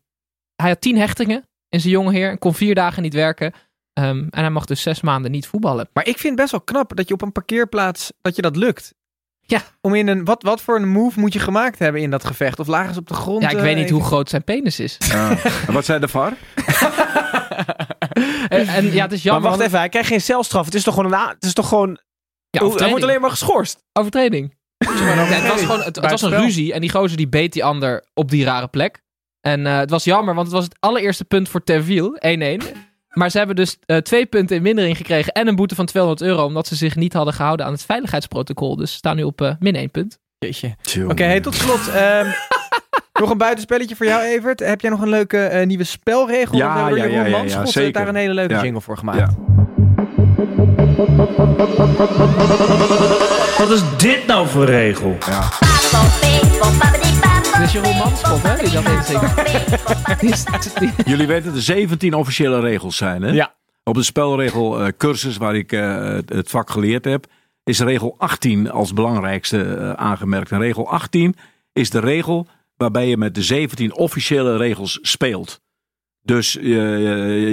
hij had tien hechtingen in zijn jonge heer en kon vier dagen niet werken. Ehm, en hij mag dus zes maanden niet voetballen. Maar ik vind het best wel knap dat je op een parkeerplaats, dat je dat lukt. Ja. Om in een, wat, wat voor een move moet je gemaakt hebben in dat gevecht? Of lagen ze op de grond? Ja, ik eh, weet niet even- hoe groot zijn penis is. Ja. <laughs> En wat zei de VAR? <laughs> en, en ja, het is Maar jammer. wacht want- even, hij krijgt geen celstraf. Het is toch gewoon een... Het is toch gewoon... Ja, hij wordt alleen maar geschorst. Overtreding. Ja, het was gewoon het, het was een ruzie en die gozer die beet die ander op die rare plek. En eh, het was jammer, want het was het allereerste punt voor Terville, 1-1. Maar ze hebben dus eh, twee punten in mindering gekregen en een boete van 200 euro, omdat ze zich niet hadden gehouden aan het veiligheidsprotocol. Dus ze staan nu op eh, min 1 punt. Jeetje. Oké, hey, tot slot. ehm, <laughs> nog een buitenspelletje voor jou, Evert. Heb jij nog een leuke eh, nieuwe spelregel? Ja, Want we hebben ja, ja, ja, ja, zeker. daar een hele leuke Ja. jingle voor gemaakt. Ja. Wat is dit nou voor regel? Dit is Jeroen Manschot, hè, die dat inzingt. <laughs> Jullie weten dat er 17 officiële regels zijn, hè? Ja. Op de spelregelcursus waar ik eh, het, vak geleerd heb, is regel 18 als belangrijkste eh, aangemerkt. En regel 18 is de regel waarbij je met de 17 officiële regels speelt. Dus eh,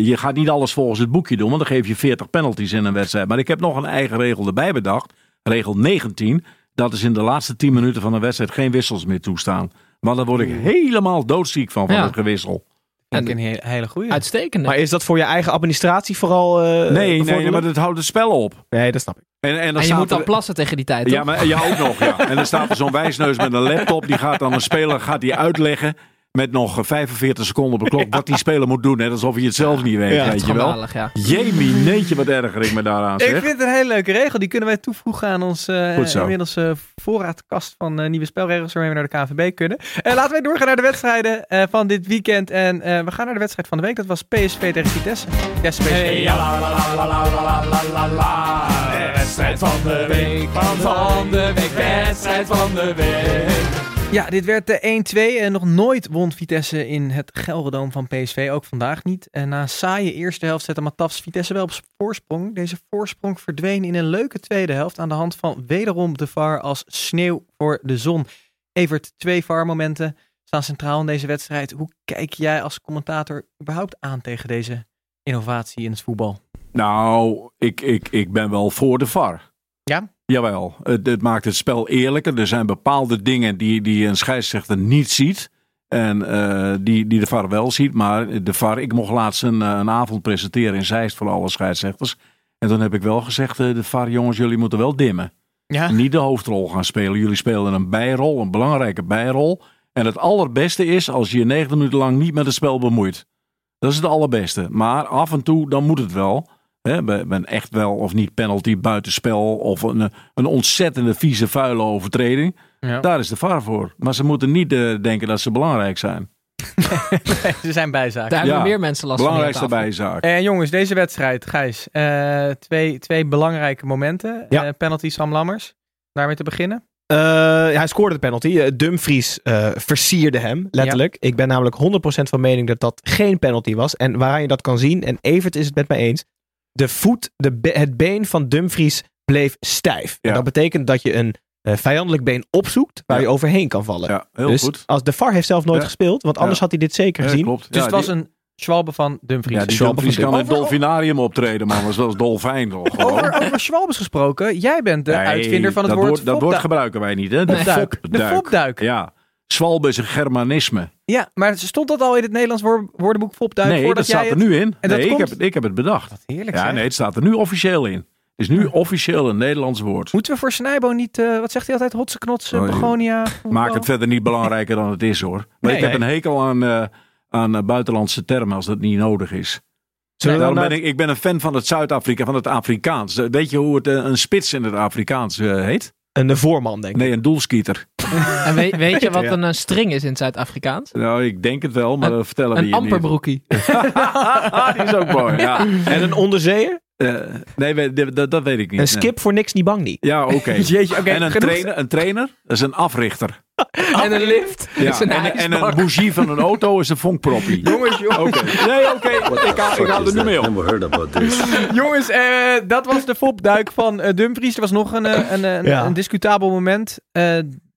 je gaat niet alles volgens het boekje doen, want dan geef je 40 penalties in een wedstrijd. Maar ik heb nog een eigen regel erbij bedacht. Regel 19. Dat is in de laatste 10 minuten van een wedstrijd geen wissels meer toestaan. Want daar word ik helemaal doodziek van, van Ja. het gewissel. Vind ik een he- hele goeie. Uitstekende. Maar is dat voor je eigen administratie vooral eh Nee, nee, bevorderlijk? maar dat houdt het spel op. Nee, dat snap ik. En, en, dan en je staat moet dan er- plassen tegen die tijd, Ja, toch? maar ja, ook nog. Ja. En dan staat er zo'n wijsneus met een laptop. Die gaat dan een speler gaat die uitleggen. Met nog 45 seconden op de klok. <laughs> Wat die speler moet doen. Net alsof hij het zelf niet weet. Ja, weet je wel. Ja. Jemie, neetje wat erger ik me daaraan Ik zeg. vind het een hele leuke regel. Die kunnen wij toevoegen aan ons eh, inmiddels eh, voorraadkast van eh, nieuwe spelregels waarmee we naar de KNVB kunnen. Laten wij doorgaan naar de wedstrijden eh, van dit weekend. En eh, we gaan naar de wedstrijd van de week. Dat was PSV tegen Vitesse. Yes, PSV. Wedstrijd van de week, van de week, wedstrijd van de week. Ja, dit werd de 1-2 en nog nooit won Vitesse in het Gelredome van PSV, ook vandaag niet. En na een saaie eerste helft zette Matafs Vitesse wel op voorsprong. Deze voorsprong verdween in een leuke tweede helft aan de hand van wederom de VAR als sneeuw voor de zon. Evert, twee VAR-momenten staan centraal in deze wedstrijd. Hoe kijk jij als commentator überhaupt aan tegen deze innovatie in het voetbal? Nou, ik, ik, ik ben wel voor de VAR. Ja? Jawel, het, het maakt het spel eerlijker. Er zijn bepaalde dingen die, die een scheidsrechter niet ziet. En eh, die, die de VAR wel ziet. Maar de VAR, ik mocht laatst een, eh, een avond presenteren in Zeist voor alle scheidsrechters. En toen heb ik wel gezegd, eh, de VAR jongens, jullie moeten wel dimmen. Ja. Niet de hoofdrol gaan spelen. Jullie spelen een bijrol, een belangrijke bijrol. En het allerbeste is als je je 90 minuten lang niet met het spel bemoeit. Dat is het allerbeste. Maar af en toe, dan moet het wel. Hè, een echt wel of niet penalty buitenspel of een, een ontzettende vieze vuile overtreding. Ja. Daar is de VAR voor. Maar ze moeten niet eh, denken dat ze belangrijk zijn. <laughs> Ze zijn bijzaken. Daar hebben Ja, meer mensen last van. Belangrijkste bijzaak. Eh, jongens, deze wedstrijd, Gijs. eh, twee, twee belangrijke momenten. Ja. Eh, penalty Sam Lammers. Daarmee te beginnen. Eh, hij scoorde de penalty. Eh, Dumfries eh, versierde hem, letterlijk. Ik ben namelijk 100% van mening dat dat geen penalty was. En waaraan je dat kan zien, en Evert is het met mij eens. De voet, de be- het been van Dumfries bleef stijf. En dat betekent dat je een eh, vijandelijk been opzoekt waar Ja. je overheen kan vallen. Ja, heel dus goed. als de VAR heeft zelf nooit Ja. gespeeld, want anders Ja. had hij dit zeker Ja, gezien. klopt. Dus Ja, het was die- een Schwalbe van Dumfries. Ja, die Schwalbe Dumfries van kan in het dolfinarium optreden, man. Dat is wel eens dolfijn, toch? gewoon. over, over Schwalbes gesproken. Jij bent de Nee, uitvinder van het dat woord woord, dat woord gebruiken wij niet, hè? De Fopduik. De fopduik. Ja. Zwalbe is een Germanisme. Ja, maar stond dat al in het Nederlands woor- woordenboek Fopduik? nee, dat staat er het- nu in. En nee, ik komt- heb, ik heb het bedacht. Wat heerlijk Ja, zeg. nee, het staat er nu officieel in. Het is nu officieel een Nederlands woord. Moeten we voor Snijbo niet, eh, wat zegt hij altijd, hotse knotsen, begonia? Maak het verder niet belangrijker dan het is hoor. Maar Nee, ik heb een hekel aan, eh, aan eh, buitenlandse termen als dat niet nodig is. Daarom ben ik, ik ben een fan van het Zuid-Afrika, van het Afrikaans. Weet je hoe het, een spits in het Afrikaans heet? Een de voorman, denk ik. Nee, een doelskieter. En weet, weet je <laughs> wat een, eh, string is in het Zuid-Afrikaans? Nou, ik denk het wel, maar dat vertellen we Een je niet. amperbroekie. <laughs> Die is ook mooi, ja. En een onderzeeër? Eh, nee, dat, dat- weet ik niet. Een skip voor niks niet bang niet. Ja, oké. <laughs> Jeetje, en een genoeg. trainer, een trainer, dat is een africhter. En een lift. Ja. is een En, en een bougie van een auto is een vonkproppie. Jongens, jongens, Oké. Nee, oké. Ik haal, ik haal er nu mee op. jongens eh, dat was de Fopduik van eh, Dumfries. Er was nog een, eh, een, een, Ja. een discutabel moment. Eh,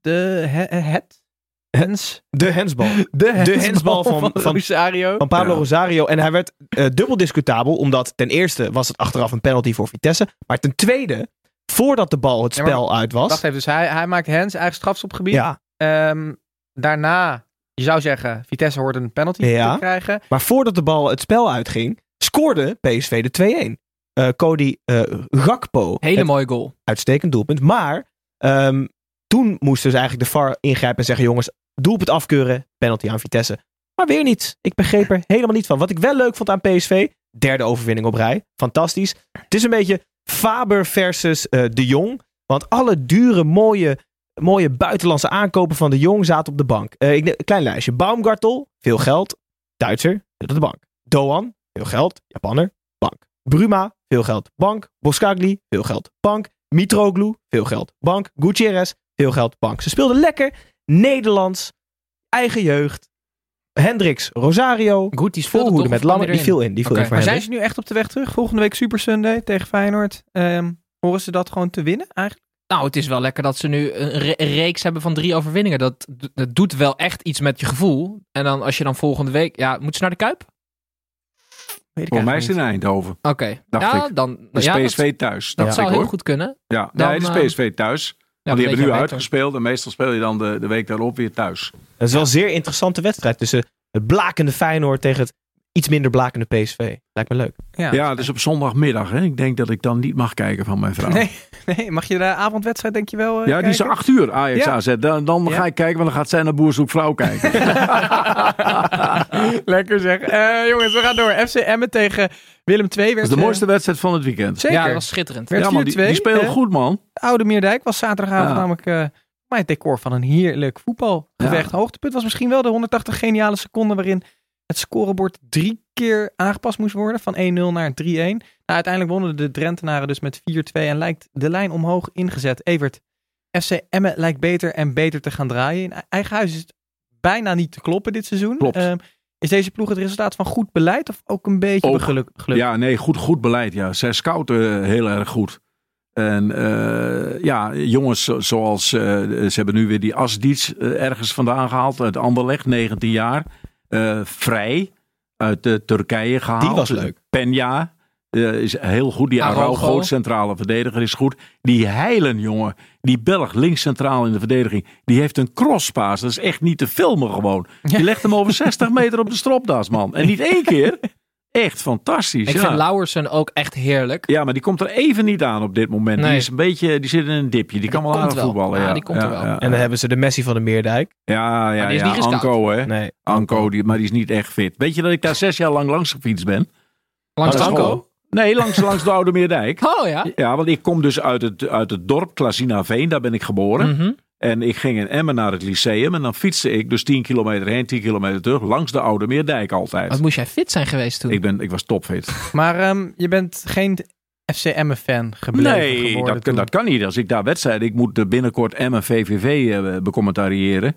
de he- het? Hens? De hensbal. De hensbal, hensbal van- van, van- Rosario. Van Pablo Ja. Rosario. En hij werd eh, dubbel discutabel. Omdat ten eerste was het achteraf een penalty voor Vitesse. Maar ten tweede, voordat de bal het Ja, maar- spel uit was. Wacht even, dus hij, hij maakt Hens eigen strafschopgebied. Ja, Ehm, daarna, je zou zeggen, Vitesse hoort een penalty Ja. te krijgen. maar voordat de bal het spel uitging, scoorde PSV de 2-1. Eh, Cody eh, Gakpo. Hele mooie goal. uitstekend doelpunt. Maar ehm, toen moest dus eigenlijk de VAR ingrijpen en zeggen: jongens, doelpunt afkeuren, penalty aan Vitesse. Maar weer niet. Ik begreep er helemaal niet van. Wat ik wel leuk vond aan PSV, derde overwinning op rij. Fantastisch. Het is een beetje Faber versus eh, De Jong. Want alle dure, mooie, mooie buitenlandse aankopen van De Jong zaten op de bank. Ik, een klein lijstje. Baumgartel, veel geld. Duitser, zit op de bank. Doan, veel geld. Japanner, bank. Bruma, veel geld. Bank. Boskagli, veel geld. Bank. Mitroglou, veel geld. Bank. Gutierrez, veel geld. Bank. Ze speelden lekker. Nederlands. Eigen jeugd. Hendricks, Rosario. Goed, die speelde met Lammer. Die viel in. Die viel in voor Maar zijn ze nu echt op de weg terug? Volgende week Super Sunday tegen Feyenoord. Ehm, horen ze dat gewoon te winnen eigenlijk? Nou, het is wel lekker dat ze nu een, re- een reeks hebben van drie overwinningen. Dat, dat doet wel echt iets met je gevoel. En dan als je dan volgende week... Ja, moet ze naar de Kuip? Voor mij is het in Eindhoven. Oké. Dacht ja, ik. dan... Ja, PSV thuis. Dat, zou ik heel hoor. goed kunnen. Ja, Dan, nee, het eh, is PSV thuis. Ja, Want die hebben nu uitgespeeld. En meestal speel je dan de, de week daarop weer thuis. Dat is wel een zeer interessante wedstrijd tussen het blakende Feyenoord tegen het iets minder blakende PSV. Lijkt me leuk. niet. Ja, het is op zondagmiddag. Hè. Ik denk dat ik dan niet mag kijken van mijn vrouw. Nee, nee, mag je de avondwedstrijd denk je wel eh, Ja, die is acht uur Ajax Ja. AZ. Dan, dan Ja. ga ik kijken, want dan gaat zij naar Boer Zoek Vrouw kijken. <laughs> Lekker zeg. Eh, jongens, we gaan door. FC Emmen tegen Willem II. Dat Werd, is de eh, mooiste wedstrijd van het weekend. Zeker. Ja, dat was schitterend. Werd Ja, man, die, 4-2, die spelen eh, goed, man. Oude Meerdijk was zaterdagavond Ja. namelijk eh, maar het decor van een heerlijk voetbalgevecht. Hoogtepunt was misschien wel de 180 geniale seconden waarin het scorebord drie keer aangepast moest worden. Van 1-0 naar 3-1. Nou, uiteindelijk wonnen de Drentenaren dus met 4-2 en lijkt de lijn omhoog ingezet. Evert, FC Emmen lijkt beter en beter te gaan draaien. In eigen huis is het bijna niet te kloppen dit seizoen. Klopt. Ehm, is deze ploeg het resultaat van goed beleid of ook een beetje Ook. geluk? geluk? Ja, nee, goed, goed beleid. Ja. Zij scouten eh, heel erg goed. En eh, ja, jongens zo- zoals, eh, ze hebben nu weer die Asdic eh, ergens vandaan gehaald. Uit Anderlecht, 19 jaar. Eh, vrij, uit Turkije gehaald. Die was leuk. Penja eh, is heel goed. Die Araujo. Araujo, centrale verdediger, is goed. Die Heilen, jongen. Die Belg, links centraal in de verdediging. Die heeft een crosspaas. Dat is echt niet te filmen gewoon. Die legt hem over <laughs> 60 meter op de stropdas, man. En niet één keer. Echt fantastisch. Ik ja. vind Lauwersen ook echt heerlijk. Ja, maar die komt er even niet aan op dit moment. Die is een beetje, die zit in een dipje. Die, kan wel aardig wel. voetballen. Ja, Ja, die komt er wel. Ja, En dan hebben ze de Messi van de Meerdijk. ja, ja, die is ja, niet. Anko, hè. Nee. Anko, die, maar die is niet echt fit. Weet je dat ik daar zes jaar lang langs gefietst ben? Langs Anko. wel- Nee, langs, <laughs> langs de Oude Meerdijk. Oh ja. Ja, want ik kom dus uit het, uit het dorp Klazinaveen. Daar ben ik geboren. Mhm. En ik ging in Emmen naar het lyceum. En dan fietste ik dus 10 kilometer heen, 10 kilometer terug. Langs de Oude Meerdijk altijd. Wat moest jij fit zijn geweest toen? Ik, ben, ik was topfit. Maar ehm, je bent geen FC Emmen fan gebleven Nee, geworden dat, dat kan niet. Als ik daar wedstrijden... Ik moet binnenkort Emmen VVV eh, becommentariëren.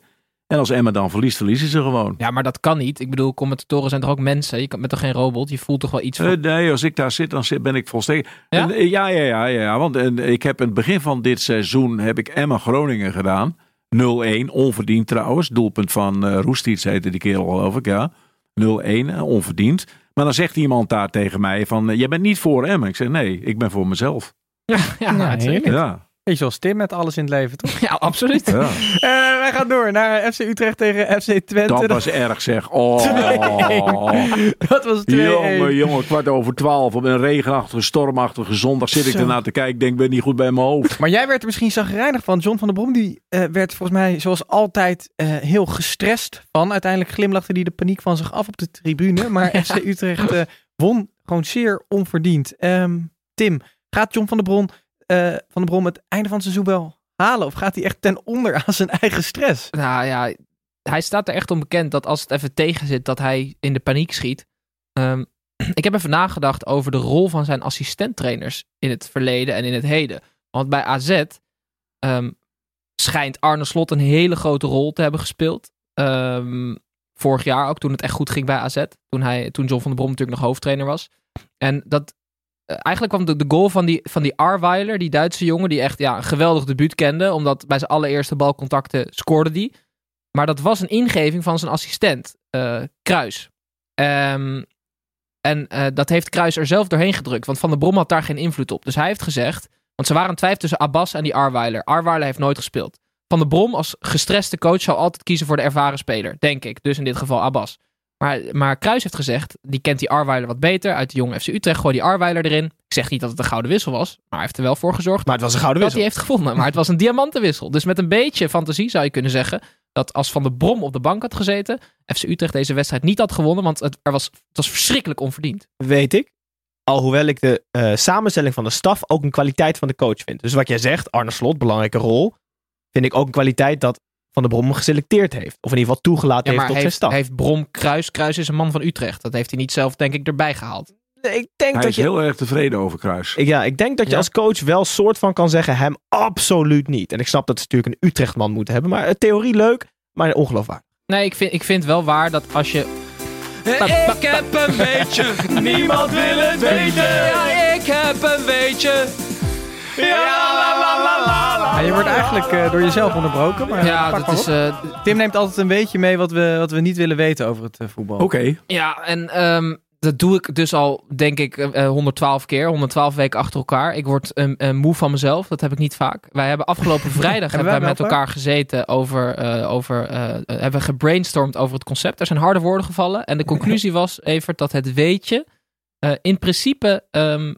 En als Emmen dan verliest, verliezen ze gewoon. Ja, maar dat kan niet. Ik bedoel, commentatoren zijn toch ook mensen? Je kan met toch geen robot? Je voelt toch wel iets van... Eh, nee, als ik daar zit, dan ben ik volstrekt... Ja? En, eh, ja, ja, ja, ja. Want eh, ik heb in het begin van dit seizoen... heb ik Emmen Groningen gedaan. 0-1, onverdiend trouwens. Doelpunt van eh Roestiets heette die kerel geloof ik, ja. 0-1, eh, onverdiend. Maar dan zegt iemand daar tegen mij van... jij bent niet voor Emmen. Ik zeg nee, ik ben voor mezelf. Ja, <laughs> ja. Ja. Beetje zoals Tim met alles in het leven, toch? Ja, absoluut. Ja. <laughs> Eh, wij gaan door naar FC Utrecht tegen FC Twente. Dat was erg zeg. Oh. <laughs> dat was 2-1. Jongen, jongen, kwart over twaalf op een regenachtige, stormachtige zondag zit ik ernaar te kijken. Ik denk, ik ben niet goed bij mijn hoofd. Maar jij werd er misschien zagrijnig van. John van der Brom die, eh, werd volgens mij zoals altijd eh, heel gestrest van. Uiteindelijk glimlachte hij de paniek van zich af op de tribune. Maar <laughs> FC Utrecht won gewoon zeer onverdiend. Ehm, Tim, gaat John van der, Bron, eh, van der Brom het einde van het seizoen wel halen? Of gaat hij echt ten onder aan zijn eigen stress? Nou ja, hij staat er echt onbekend dat als het even tegen zit, dat hij in de paniek schiet. Ehm, <clears throat> ik heb even nagedacht over de rol van zijn assistenttrainers in het verleden en in het heden. Want bij AZ ehm, schijnt Arne Slot een hele grote rol te hebben gespeeld. Ehm, vorig jaar ook, toen het echt goed ging bij AZ. Toen, hij, toen John van der Brom natuurlijk nog hoofdtrainer was. En dat, eigenlijk kwam de, de goal van die, van die Arweiler, die Duitse jongen, die echt ja, een geweldig debuut kende. Omdat bij zijn allereerste balcontacten scoorde die. Maar dat was een ingeving van zijn assistent, eh, Kruis. Ehm, en eh, dat heeft Kruis er zelf doorheen gedrukt. Want Van der Brom had daar geen invloed op. Dus hij heeft gezegd. Want ze waren een twijfel tussen Abbas en die Arweiler. Arweiler heeft nooit gespeeld. Van der Brom als gestreste coach zou altijd kiezen voor de ervaren speler. Denk ik. Dus in dit geval Abbas. Maar, maar Kruis heeft gezegd. Die kent die Arweiler wat beter. Uit de jonge FC Utrecht. Gooi die Arweiler erin. Ik zeg niet dat het een gouden wissel was. Maar hij heeft er wel voor gezorgd Maar het was een gouden dat hij wissel. heeft gevonden. Maar het was een diamantenwissel. Dus met een beetje fantasie zou je kunnen zeggen dat als Van der Brom op de bank had gezeten, FC Utrecht deze wedstrijd niet had gewonnen, want het, er was, het was verschrikkelijk onverdiend. Weet ik. Alhoewel ik de eh, samenstelling van de staf ook een kwaliteit van de coach vind. Dus wat jij zegt, Arne Slot, belangrijke rol. Vind ik ook een kwaliteit dat Van der Brom geselecteerd heeft. Of in ieder geval toegelaten Ja, heeft tot zijn heeft, staf. heeft Brom Kruis, Kruis is een man van Utrecht. Dat heeft hij niet zelf, denk ik, erbij gehaald. ik denk Hij dat is je, heel erg tevreden over Kruis. ik, ja, ik denk dat je Ja. als coach wel soort van kan zeggen, hem absoluut niet. En ik snap dat ze natuurlijk een Utrechtman moeten hebben. Maar eh, theorie leuk, maar ongeloofwaardig. Nee, ik vind, ik vind wel waar dat als je... Ik heb een beetje, <laughs> niemand wil het weten. Ja, ik heb een beetje. Ja, je wordt eigenlijk eh, door jezelf onderbroken. Maar Ja, pak dat maar is... eh, Tim neemt altijd een beetje mee wat we, wat we niet willen weten over het eh, voetbal. Oké. Ja, en ehm, dat doe ik dus al, denk ik, eh, eh, 112 keer. 112 weken achter elkaar. Ik word eh, moe van mezelf. Dat heb ik niet vaak. Wij hebben afgelopen <laughs> vrijdag hebben wij met elkaar gezeten over... eh, over hebben we gebrainstormd over het concept. Er zijn harde woorden gevallen. En de conclusie <laughs> was, Evert, dat het weetje eh, in principe... ehm,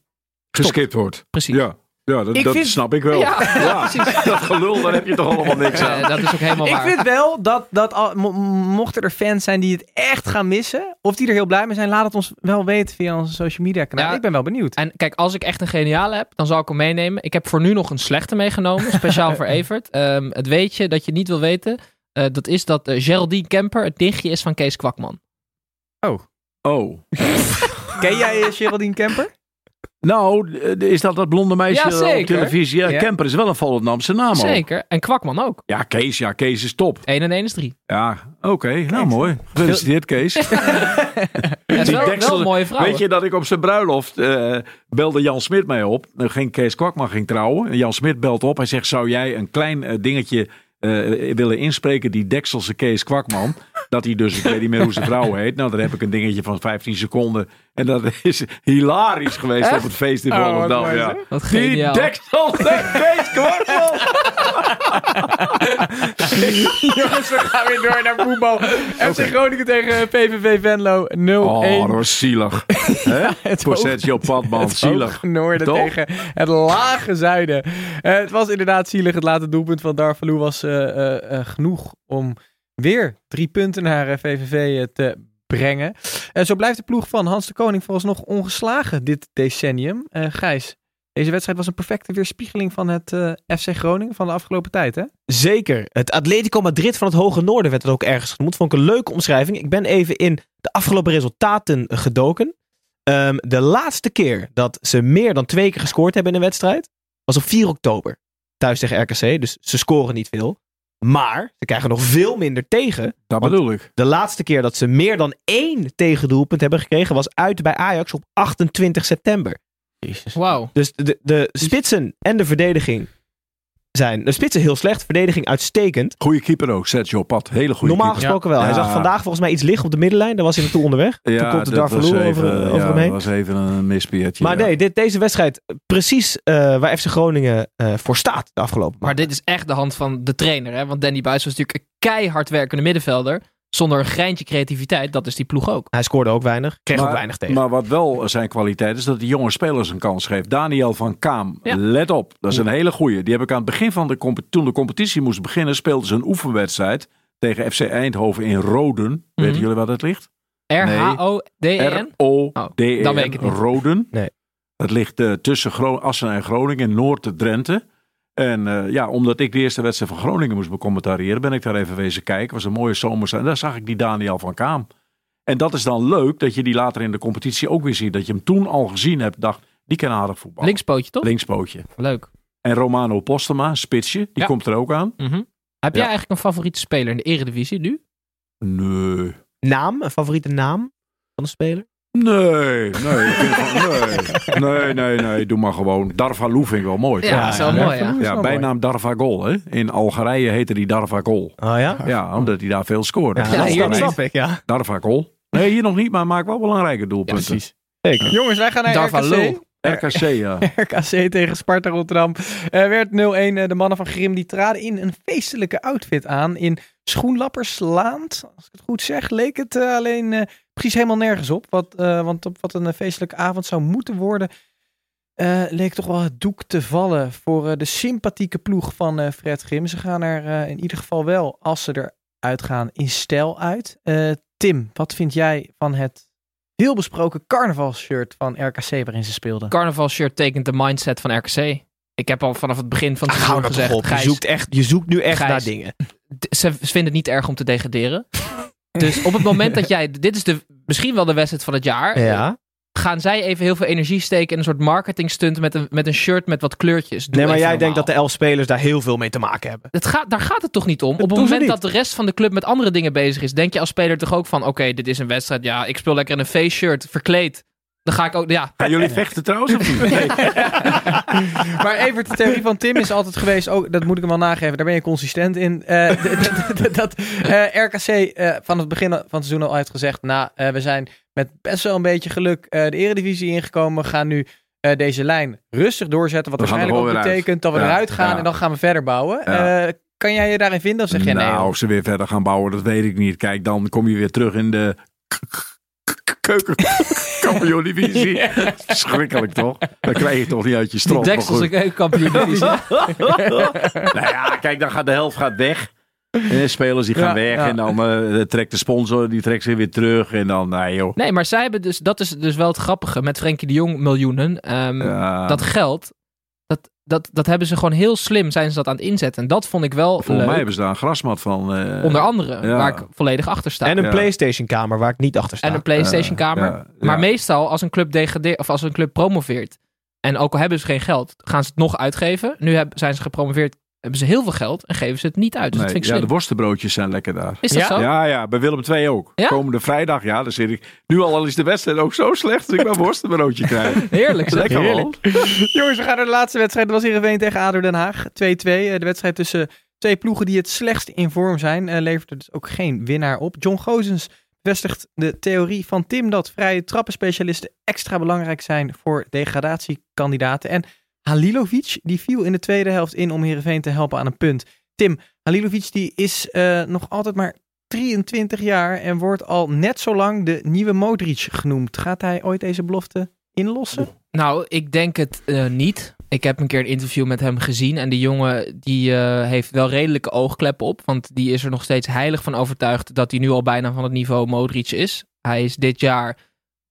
Geskipt wordt. precies. Ja, ja dat, Ik dat vind- snap ik wel. Ja, Ja, <laughs> dat gelul, daar heb je toch allemaal niks aan. Dat is ook helemaal Ik waar. vind wel dat, dat al, mo- mochten er fans zijn die het echt gaan missen, of die er heel blij mee zijn, laat het ons wel weten via onze social media kanaal. Ja. Ik ben wel benieuwd. En kijk, als ik echt een geniale heb, dan zal ik hem meenemen. Ik heb voor nu nog een slechte meegenomen, speciaal voor <laughs> Evert. Ehm, het weetje dat je niet wil weten, eh, dat is dat eh, Geraldine Kemper het nichtje is van Kees Kwakman. Oh. <laughs> Ken jij eh, Geraldine Kemper? Nou, eh, is dat dat blonde meisje Ja, op televisie? Ja, Ja. Kemper is wel een Volendamse naam al. Zeker. En Kwakman ook. Ja, Kees, ja, Kees is top. 1 en 1 is 3. Ja, oké. Nou, mooi. Gefeliciteerd, Kees. <laughs> Het is wel, deksel- wel mooie vrouw. Weet je dat ik op zijn bruiloft eh, belde Jan Smit mij op. Dan ging Kees Kwakman ging trouwen. En Jan Smit belt op. Hij zegt, zou jij een klein eh, dingetje willen inspreken? Die dekselse Kees Kwakman. Dat hij dus, ik weet niet meer hoe zijn vrouw heet. Nou, dan heb ik een dingetje van 15 seconden. En dat is hilarisch geweest op het feest in Oh, wat Volendam. ja. Wat Die dekselse Kees Kwakman. Jongens, we gaan weer door naar voetbal. FC Groningen tegen PVV Venlo 0-1. Oh, dat was zielig. <laughs> Sergio Padman, zielig. noorden Toch? tegen het lage zuiden. Eh, het was inderdaad zielig. Het late doelpunt van Darvalu was eh, eh, genoeg om weer drie punten naar eh, VVV eh, te brengen. En zo blijft de ploeg van Hans de Koning vooralsnog ongeslagen dit decennium. Eh Gijs, deze wedstrijd was een perfecte weerspiegeling van het eh, FC Groningen van de afgelopen tijd, hè? Zeker. Het Atletico Madrid van het Hoge Noorden werd het ook ergens genoemd. Vond ik een leuke omschrijving. Ik ben even in de afgelopen resultaten gedoken. Ehm, de laatste keer dat ze meer dan twee keer gescoord hebben in een wedstrijd was op 4 oktober. Thuis tegen RKC. Dus ze scoren niet veel. Maar ze krijgen nog veel minder tegen. Dat bedoel ik. De laatste keer dat ze meer dan één tegendoelpunt hebben gekregen was uit bij Ajax op 28 september. Wauw. Dus de, de spitsen en de verdediging zijn. De spitsen heel slecht, verdediging uitstekend. Goeie keeper ook, Sergio Pat. Hele goede Normaal keeper. gesproken wel. Hij zag vandaag volgens mij iets liggen op de middenlijn. Daar was hij naartoe onderweg. Ja, Toen komt de Darvalu even- over, over ja, hem heen. dat was even een mispeertje. Maar ja. nee, dit, deze wedstrijd precies eh, waar FC Groningen eh, voor staat de afgelopen Maar dit is echt de hand van de trainer. Hè? Want Danny Buis was natuurlijk een keihard werkende middenvelder. Zonder een greintje creativiteit. Dat is die ploeg ook. Hij scoorde ook weinig. Kreeg maar, ook weinig tegen. Maar wat wel zijn kwaliteit is dat die jonge spelers een kans geeft. Daniel van Kaam, Ja. let op. Dat is een hele goeie. Die heb ik aan het begin van de competitie, toen de competitie moest beginnen, speelden ze een oefenwedstrijd tegen FC Eindhoven in Roden. Mhm. Weten jullie wat het ligt? R-H-O-D-E-N? R-O-D-E-N. dan weet ik het niet. Roden. Nee. Het ligt eh, tussen Gro- Assen en Groningen, Noord-Drenthe. En eh, ja, omdat ik de eerste wedstrijd van Groningen moest becommentariëren, ben ik daar even wezen kijken. Het was een mooie zomers. En daar zag ik die Daniel van Kaam. En dat is dan leuk dat je die later in de competitie ook weer ziet. Dat je hem toen al gezien hebt, dacht, die kan aardig voetbal. Linkspootje toch? Linkspootje. Leuk. En Romano Postema, spitsje, die Ja. komt er ook aan. Mhm. Heb jij eigenlijk een favoriete speler in de eredivisie nu? Nee. Naam, een favoriete naam van de speler? Nee, nee, nee, nee, nee, nee, doe maar gewoon. Darvalu vind ik wel mooi. Ja, dat is wel mooi, ja. Ja, bijnaam Darvagol. Hè? In Algerije heette die Darvagol. Oh ja? Ja, omdat hij daar veel scoorde. Ja, Ja, dat hier snap- ik, ja. Darvagol. Nee, hier nog niet, maar maakt wel belangrijke doelpunten. Precies. Zeker. Jongens, wij gaan naar Darvalu. RKC. RKC, ja. <laughs> RKC tegen Sparta Rotterdam. Eh, werd 0-1. Eh, de mannen van Grim die traden in een feestelijke outfit aan. In schoenlapperslaand. Als ik het goed zeg, leek het eh, alleen eh, precies helemaal nergens op. Wat, eh, want op wat een eh, feestelijke avond zou moeten worden. eh, leek toch wel het doek te vallen voor eh, de sympathieke ploeg van eh, Fred Grim. Ze gaan er eh, in ieder geval wel, als ze eruit gaan, in stijl uit. Eh, Tim, wat vind jij van het veel besproken carnavalshirt van RKC waarin ze speelden? Carnaval shirt tekent de mindset van RKC. Ik heb al vanaf het begin van het Hou seizoen gezegd. op. Je zoekt, echt, je zoekt nu echt Gijs. naar dingen. ze vinden het niet erg om te degraderen. <laughs> dus op het moment dat jij... Dit is de, misschien wel de wedstrijd van het jaar. Ja. Gaan zij even heel veel energie steken in een soort marketing stunt met een, met een shirt met wat kleurtjes. Doe Nee, maar even jij denkt dat de elf spelers daar heel veel mee te maken hebben. Het gaat, daar gaat het toch niet om? Op het moment dat de rest van de club met andere dingen bezig is, denk je als speler toch ook van: oké, dit is een wedstrijd. Ja, ik speel lekker in een face shirt, verkleed. Dan ga ik ook. Ja, Gaan jullie vechten trouwens of niet? Nee. <laughs> Maar Evert, de theorie van Tim is altijd geweest, ook, dat moet ik hem wel nageven, daar ben je consistent in. eh, <laughs> dat eh, RKC eh, van het begin van het seizoen al heeft gezegd, nou, eh, we zijn met best wel een beetje geluk eh, de eredivisie ingekomen. We gaan nu eh, deze lijn rustig doorzetten, wat We waarschijnlijk ook uit. betekent dat we Ja, eruit gaan ja. en dan gaan we verder bouwen. Ja. Eh, kan jij je daarin vinden of zeg je nee? nou, of ze weer verder gaan bouwen, dat weet ik niet. Kijk, dan kom je weer terug in de keukenkampioen-divisie. <laughs> Verschrikkelijk toch? Dan krijg je toch niet uit je die strot. maar deksels goed. ik kampioen. <laughs> Nou ja, kijk, dan gaat de helft gaat weg. Eh, spelers die gaan Ja, weg ja. en dan eh, trekt de sponsor, die trekt zich weer terug. En dan, nee joh. Nee, maar zij hebben dus, dat is dus wel het grappige met Frenkie de Jong miljoenen. Ehm, Ja, Dat geld, dat, dat, dat hebben ze gewoon heel slim zijn ze dat aan het inzetten. En dat vond ik wel Volgens leuk. mij hebben ze daar een grasmat van. eh, Onder andere, ja. waar ik volledig achter sta. En een Ja. PlayStation kamer waar ik niet achter sta. En een PlayStation kamer. Maar meestal als een club degradeert of als een club promoveert. En ook al hebben ze geen geld, gaan ze het nog uitgeven. Nu heb, zijn ze gepromoveerd, hebben ze heel veel geld en geven ze het niet uit. Dus Nee, dat vind ik ja, slim. de worstenbroodjes zijn lekker daar. Is dat Ja? zo? Ja, ja, bij Willem II ook. Ja? Komende vrijdag, ja, dan zit ik. Nu al, al is de wedstrijd ook zo slecht dat ik mijn <laughs> worstenbroodje krijg. Heerlijk. zeg. Lekker man. <laughs> Jongens, we gaan naar de laatste wedstrijd. Dat was Heerenveen tegen ADO Den Haag. 2-2. Eh, De wedstrijd tussen twee ploegen die het slechtst in vorm zijn. eh, levert er dus ook geen winnaar op. John Gozens bevestigt de theorie van Tim dat vrije trappenspecialisten extra belangrijk zijn voor degradatiekandidaten. En Halilovic, die viel in de tweede helft in om Heerenveen te helpen aan een punt. Tim, Halilovic die is eh, nog altijd maar 23 jaar en wordt al net zo lang de nieuwe Modric genoemd. Gaat hij ooit deze belofte inlossen? Nou, ik denk het eh, niet. Ik heb een keer een interview met hem gezien. En die jongen die eh, heeft wel redelijke oogkleppen op. Want die is er nog steeds heilig van overtuigd dat hij nu al bijna van het niveau Modric is. Hij is dit jaar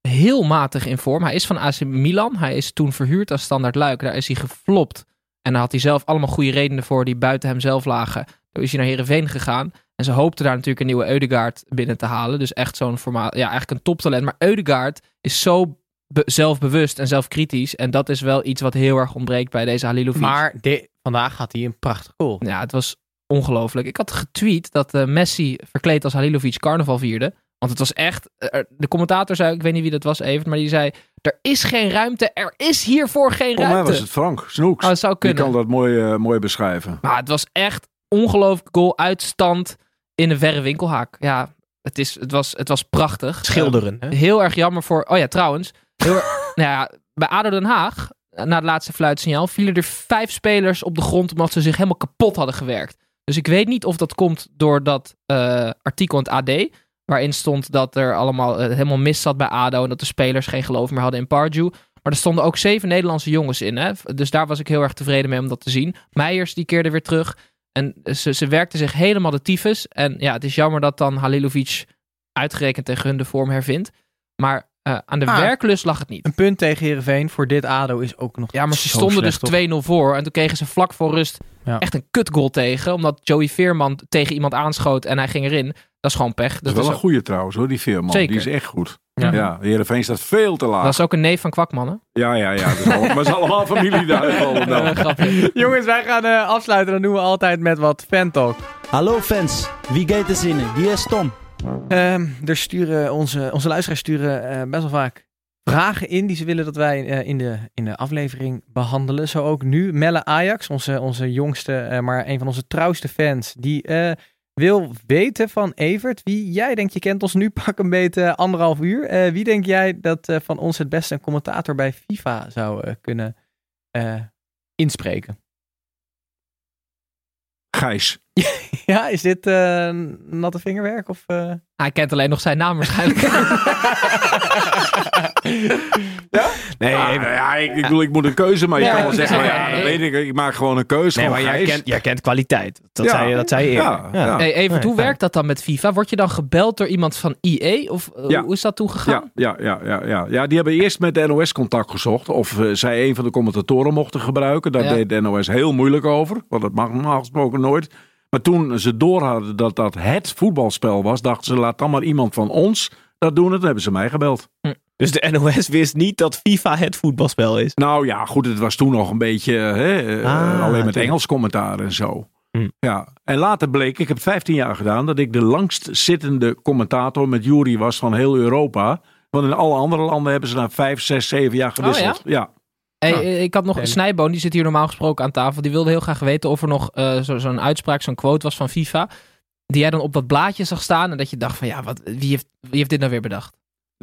heel matig in vorm. Hij is van AC Milan. Hij is toen verhuurd als standaard luik. Daar is hij geflopt. En daar had hij zelf allemaal goede redenen voor die buiten hemzelf lagen. Toen is hij naar Heerenveen gegaan. En ze hoopten daar natuurlijk een nieuwe Eudegaard binnen te halen. Dus echt zo'n formaat, ja, eigenlijk een toptalent. Maar Eudegaard is zo be- zelfbewust en zelfkritisch. En dat is wel iets wat heel erg ontbreekt bij deze Halilovic. Maar de- vandaag had hij een prachtig goal. Ja, het was ongelooflijk. Ik had getweet dat eh, Messi verkleed als Halilovic carnaval vierde. Want het was echt... eh, de commentator zei, ik weet niet wie dat was even, maar die zei... Er is geen ruimte. Er is hiervoor geen Voor mij ruimte. was het Frank Snoeks. Oh, het zou Die kunnen. kan dat mooi, eh, mooi beschrijven. Maar het was echt ongelooflijk goal uitstand in een verre winkelhaak. Ja, het, is, het, was, het was prachtig. Schilderen. Eh, Hè? heel erg jammer voor... Oh ja, trouwens. Heel, <laughs> nou ja, bij ADO Den Haag, na het laatste fluitsignaal, vielen er vijf spelers op de grond omdat ze zich helemaal kapot hadden gewerkt. Dus ik weet niet of dat komt door dat eh, artikel in het AD, waarin stond dat er allemaal eh, helemaal mis zat bij ADO en dat de spelers geen geloof meer hadden in Pardew. Maar er stonden ook zeven Nederlandse jongens in. Hè? Dus daar was ik heel erg tevreden mee om dat te zien. Meijers die keerde weer terug. En ze, ze werkten zich helemaal de tyfus. En ja, het is jammer dat dan Halilovic uitgerekend tegen hun de vorm hervindt. Maar eh, aan de Ah. werklust lag het niet. Een punt tegen Heerenveen voor dit ADO is ook nog Ja, maar ze stonden dus toch? 2-0 voor. En toen kregen ze vlak voor rust Ja. echt een kutgoal tegen. Omdat Joey Veerman tegen iemand aanschoot en hij ging erin. Dat is gewoon pech. Dat Dat, is wel is, een ook, goede trouwens hoor, die Veerman. Zeker. Die is echt goed. Ja. Ja, Heerenveen staat veel te laag. dat is ook een neef van Kwakman, hè? Ja, ja, ja. Maar is allemaal familie daar. <laughs> grapje. Jongens, wij gaan eh, afsluiten. Dat doen we altijd met wat fantalk. Hallo fans, wie gaat er zinnen? Hier is Tom. Ehm, er sturen onze, onze luisteraars sturen eh, best wel vaak vragen in die ze willen dat wij eh, in, de, in de aflevering behandelen. Zo ook nu. Melle Ajax, onze, onze jongste, eh, maar een van onze trouwste fans, die eh, wil weten van Evert wie jij denkt, je kent ons nu <laughs> pak een beetje anderhalf uur. Eh, wie denk jij dat eh, van ons het beste een commentator bij FIFA zou kunnen eh, inspreken? Gijs. <laughs> Ja, is dit eh, natte vingerwerk? Of, eh? Hij kent alleen nog zijn naam waarschijnlijk. <laughs> Nee, Ja, even- ja, ik, ik bedoel, ik moet een keuze, maar je Ja, kan wel zeggen, ja, dat weet ik, ik maak gewoon een keuze. nee, gewoon maar jij kent, jij kent kwaliteit. Dat, Ja. zei je, dat zei je eerder. Ja, ja. hey, even, Nee, hoe werkt dat dan met FIFA? Word je dan gebeld door iemand van EA? Of eh, Ja. hoe is dat toegegaan? Ja, ja, ja, ja, ja. ja, die hebben eerst met de NOS contact gezocht. Of eh, zij een van de commentatoren mochten gebruiken. Daar Ja. deed de NOS heel moeilijk over. Want dat mag normaal gesproken nooit. Maar toen ze door hadden dat dat het voetbalspel was, dachten ze: laat dan maar iemand van ons dat doen. En toen hebben ze mij gebeld. Dus de NOS wist niet dat FIFA het voetbalspel is. Nou ja, goed, het was toen nog een beetje hè, eh, Ah, alleen met. Engels commentaar en zo. Hm. Ja. En later bleek, ik heb 15 jaar gedaan, dat ik de langst zittende commentator met Jury was van heel Europa. Want in alle andere landen hebben ze na 5, 6, 7 jaar gewisseld. ja? Hey, Ja. eh, ik had nog En- een Snijboon, die zit hier normaal gesproken aan tafel. Die wilde heel graag weten of er nog eh, zo- zo'n uitspraak, zo'n quote was van FIFA. Die jij dan op dat blaadje zag staan. En dat je dacht van ja, wat, wie, heeft, wie heeft dit nou weer bedacht?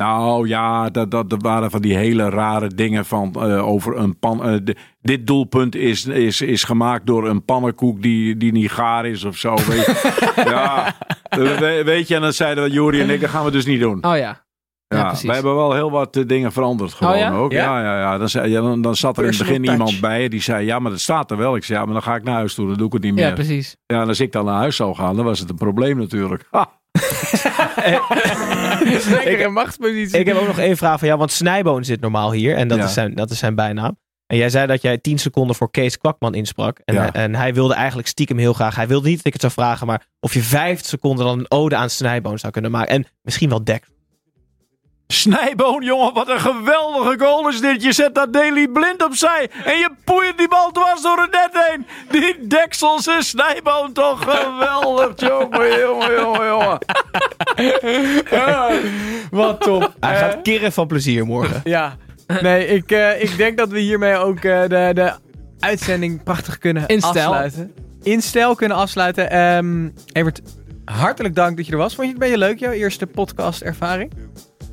Nou ja, dat, dat, dat waren van die hele rare dingen van eh, over een pan. eh, de- dit doelpunt is, is, is gemaakt door een pannenkoek die, die niet gaar is of zo. Weet, je. <laughs> ja, we- weet je, en dan zeiden we, Juri en ik, dat gaan we dus niet doen. Oh ja. Ja, Ja, precies. wij hebben wel heel wat eh, dingen veranderd gewoon ja? ook. Ja? Ja, ja, ja. Dan, zei, ja, dan, dan zat er in het begin touch. iemand bij die zei, ja, maar dat staat er wel. Ik zei, ja, maar dan ga ik naar huis toe, dan doe ik het niet Ja, meer. precies. Ja, en als ik dan naar huis zou gaan, dan was het een probleem natuurlijk. <laughs> Ha. Lekker een machtspositie. Ik heb ook nog één vraag van jou, want Snijboon zit normaal hier. En dat, Ja. is, zijn, dat is zijn bijnaam. En jij zei dat jij 10 seconden voor Kees Kwakman insprak. En, Ja. hij, en hij wilde eigenlijk stiekem heel graag. Hij wilde niet dat ik het zou vragen, maar of je 5 seconden dan een ode aan Snijboon zou kunnen maken. En misschien wel Dek. Snijboon, jongen, wat een geweldige goal is dit. Je zet dat Daily blind opzij en je poeit die bal dwars door het net heen. Die dekselse Snijboon, toch geweldig, jongen, jongen, jongen, jongen. <laughs> Wat top. Hij gaat kirren van plezier morgen. <laughs> Ja. Nee, ik, eh, ik denk dat we hiermee ook eh, de, de uitzending prachtig kunnen In afsluiten. In stijl kunnen afsluiten. Ehm Evert, hartelijk dank dat je er was. Vond je het ben je leuk, jouw eerste podcast ervaring?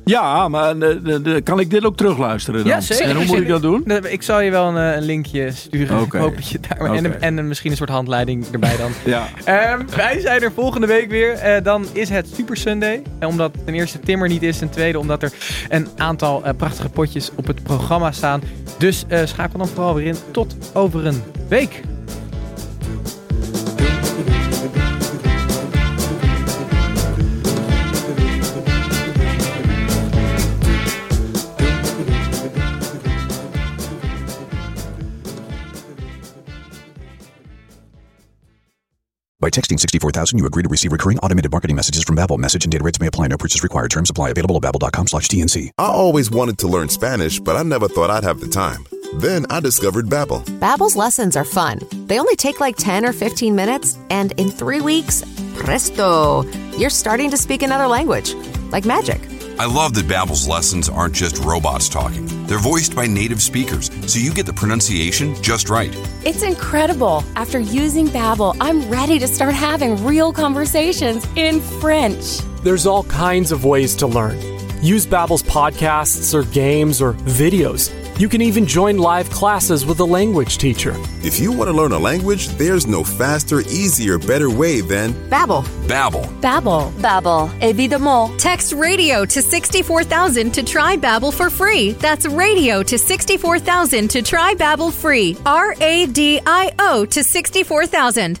Ja, maar eh, de- de- kan ik dit ook terugluisteren dan? Ja, zeker. En hoe moet ik dat doen? Ik zal je wel een, eh, een linkje sturen. Hoop je daar... En, en misschien een soort handleiding erbij dan. <laughs> Ja. Ehm, wij zijn er volgende week weer. Eh, dan is het Super Sunday. En omdat ten eerste Tim er niet is. Ten tweede omdat er een aantal prachtige potjes op het programma staan. Dus eh, schakel dan vooral weer in. Tot over een week. By texting 64000, you agree to receive recurring automated marketing messages from Babbel. Message and data rates may apply. No purchase required. Terms apply. Available at babbel.com slash TNC. I always wanted to learn Spanish, but I never thought I'd have the time. Then I discovered Babbel. Babbel's lessons are fun. They only take like 10 or 15 minutes, and in three weeks, presto, you're starting to speak another language. Like magic. I love that Babbel's lessons aren't just robots talking. They're voiced by native speakers, so you get the pronunciation just right. It's incredible. After using Babbel, I'm ready to start having real conversations in French. There's all kinds of ways to learn. Use Babbel's podcasts or games or videos. You can even join live classes with a language teacher. If you want to learn a language, there's no faster, easier, better way than Babbel. Babbel. Babbel. Babbel. Évidemment. Text radio to 64000 to try Babbel for free. That's radio to 64000 to try Babbel free. R A D I O to 64000.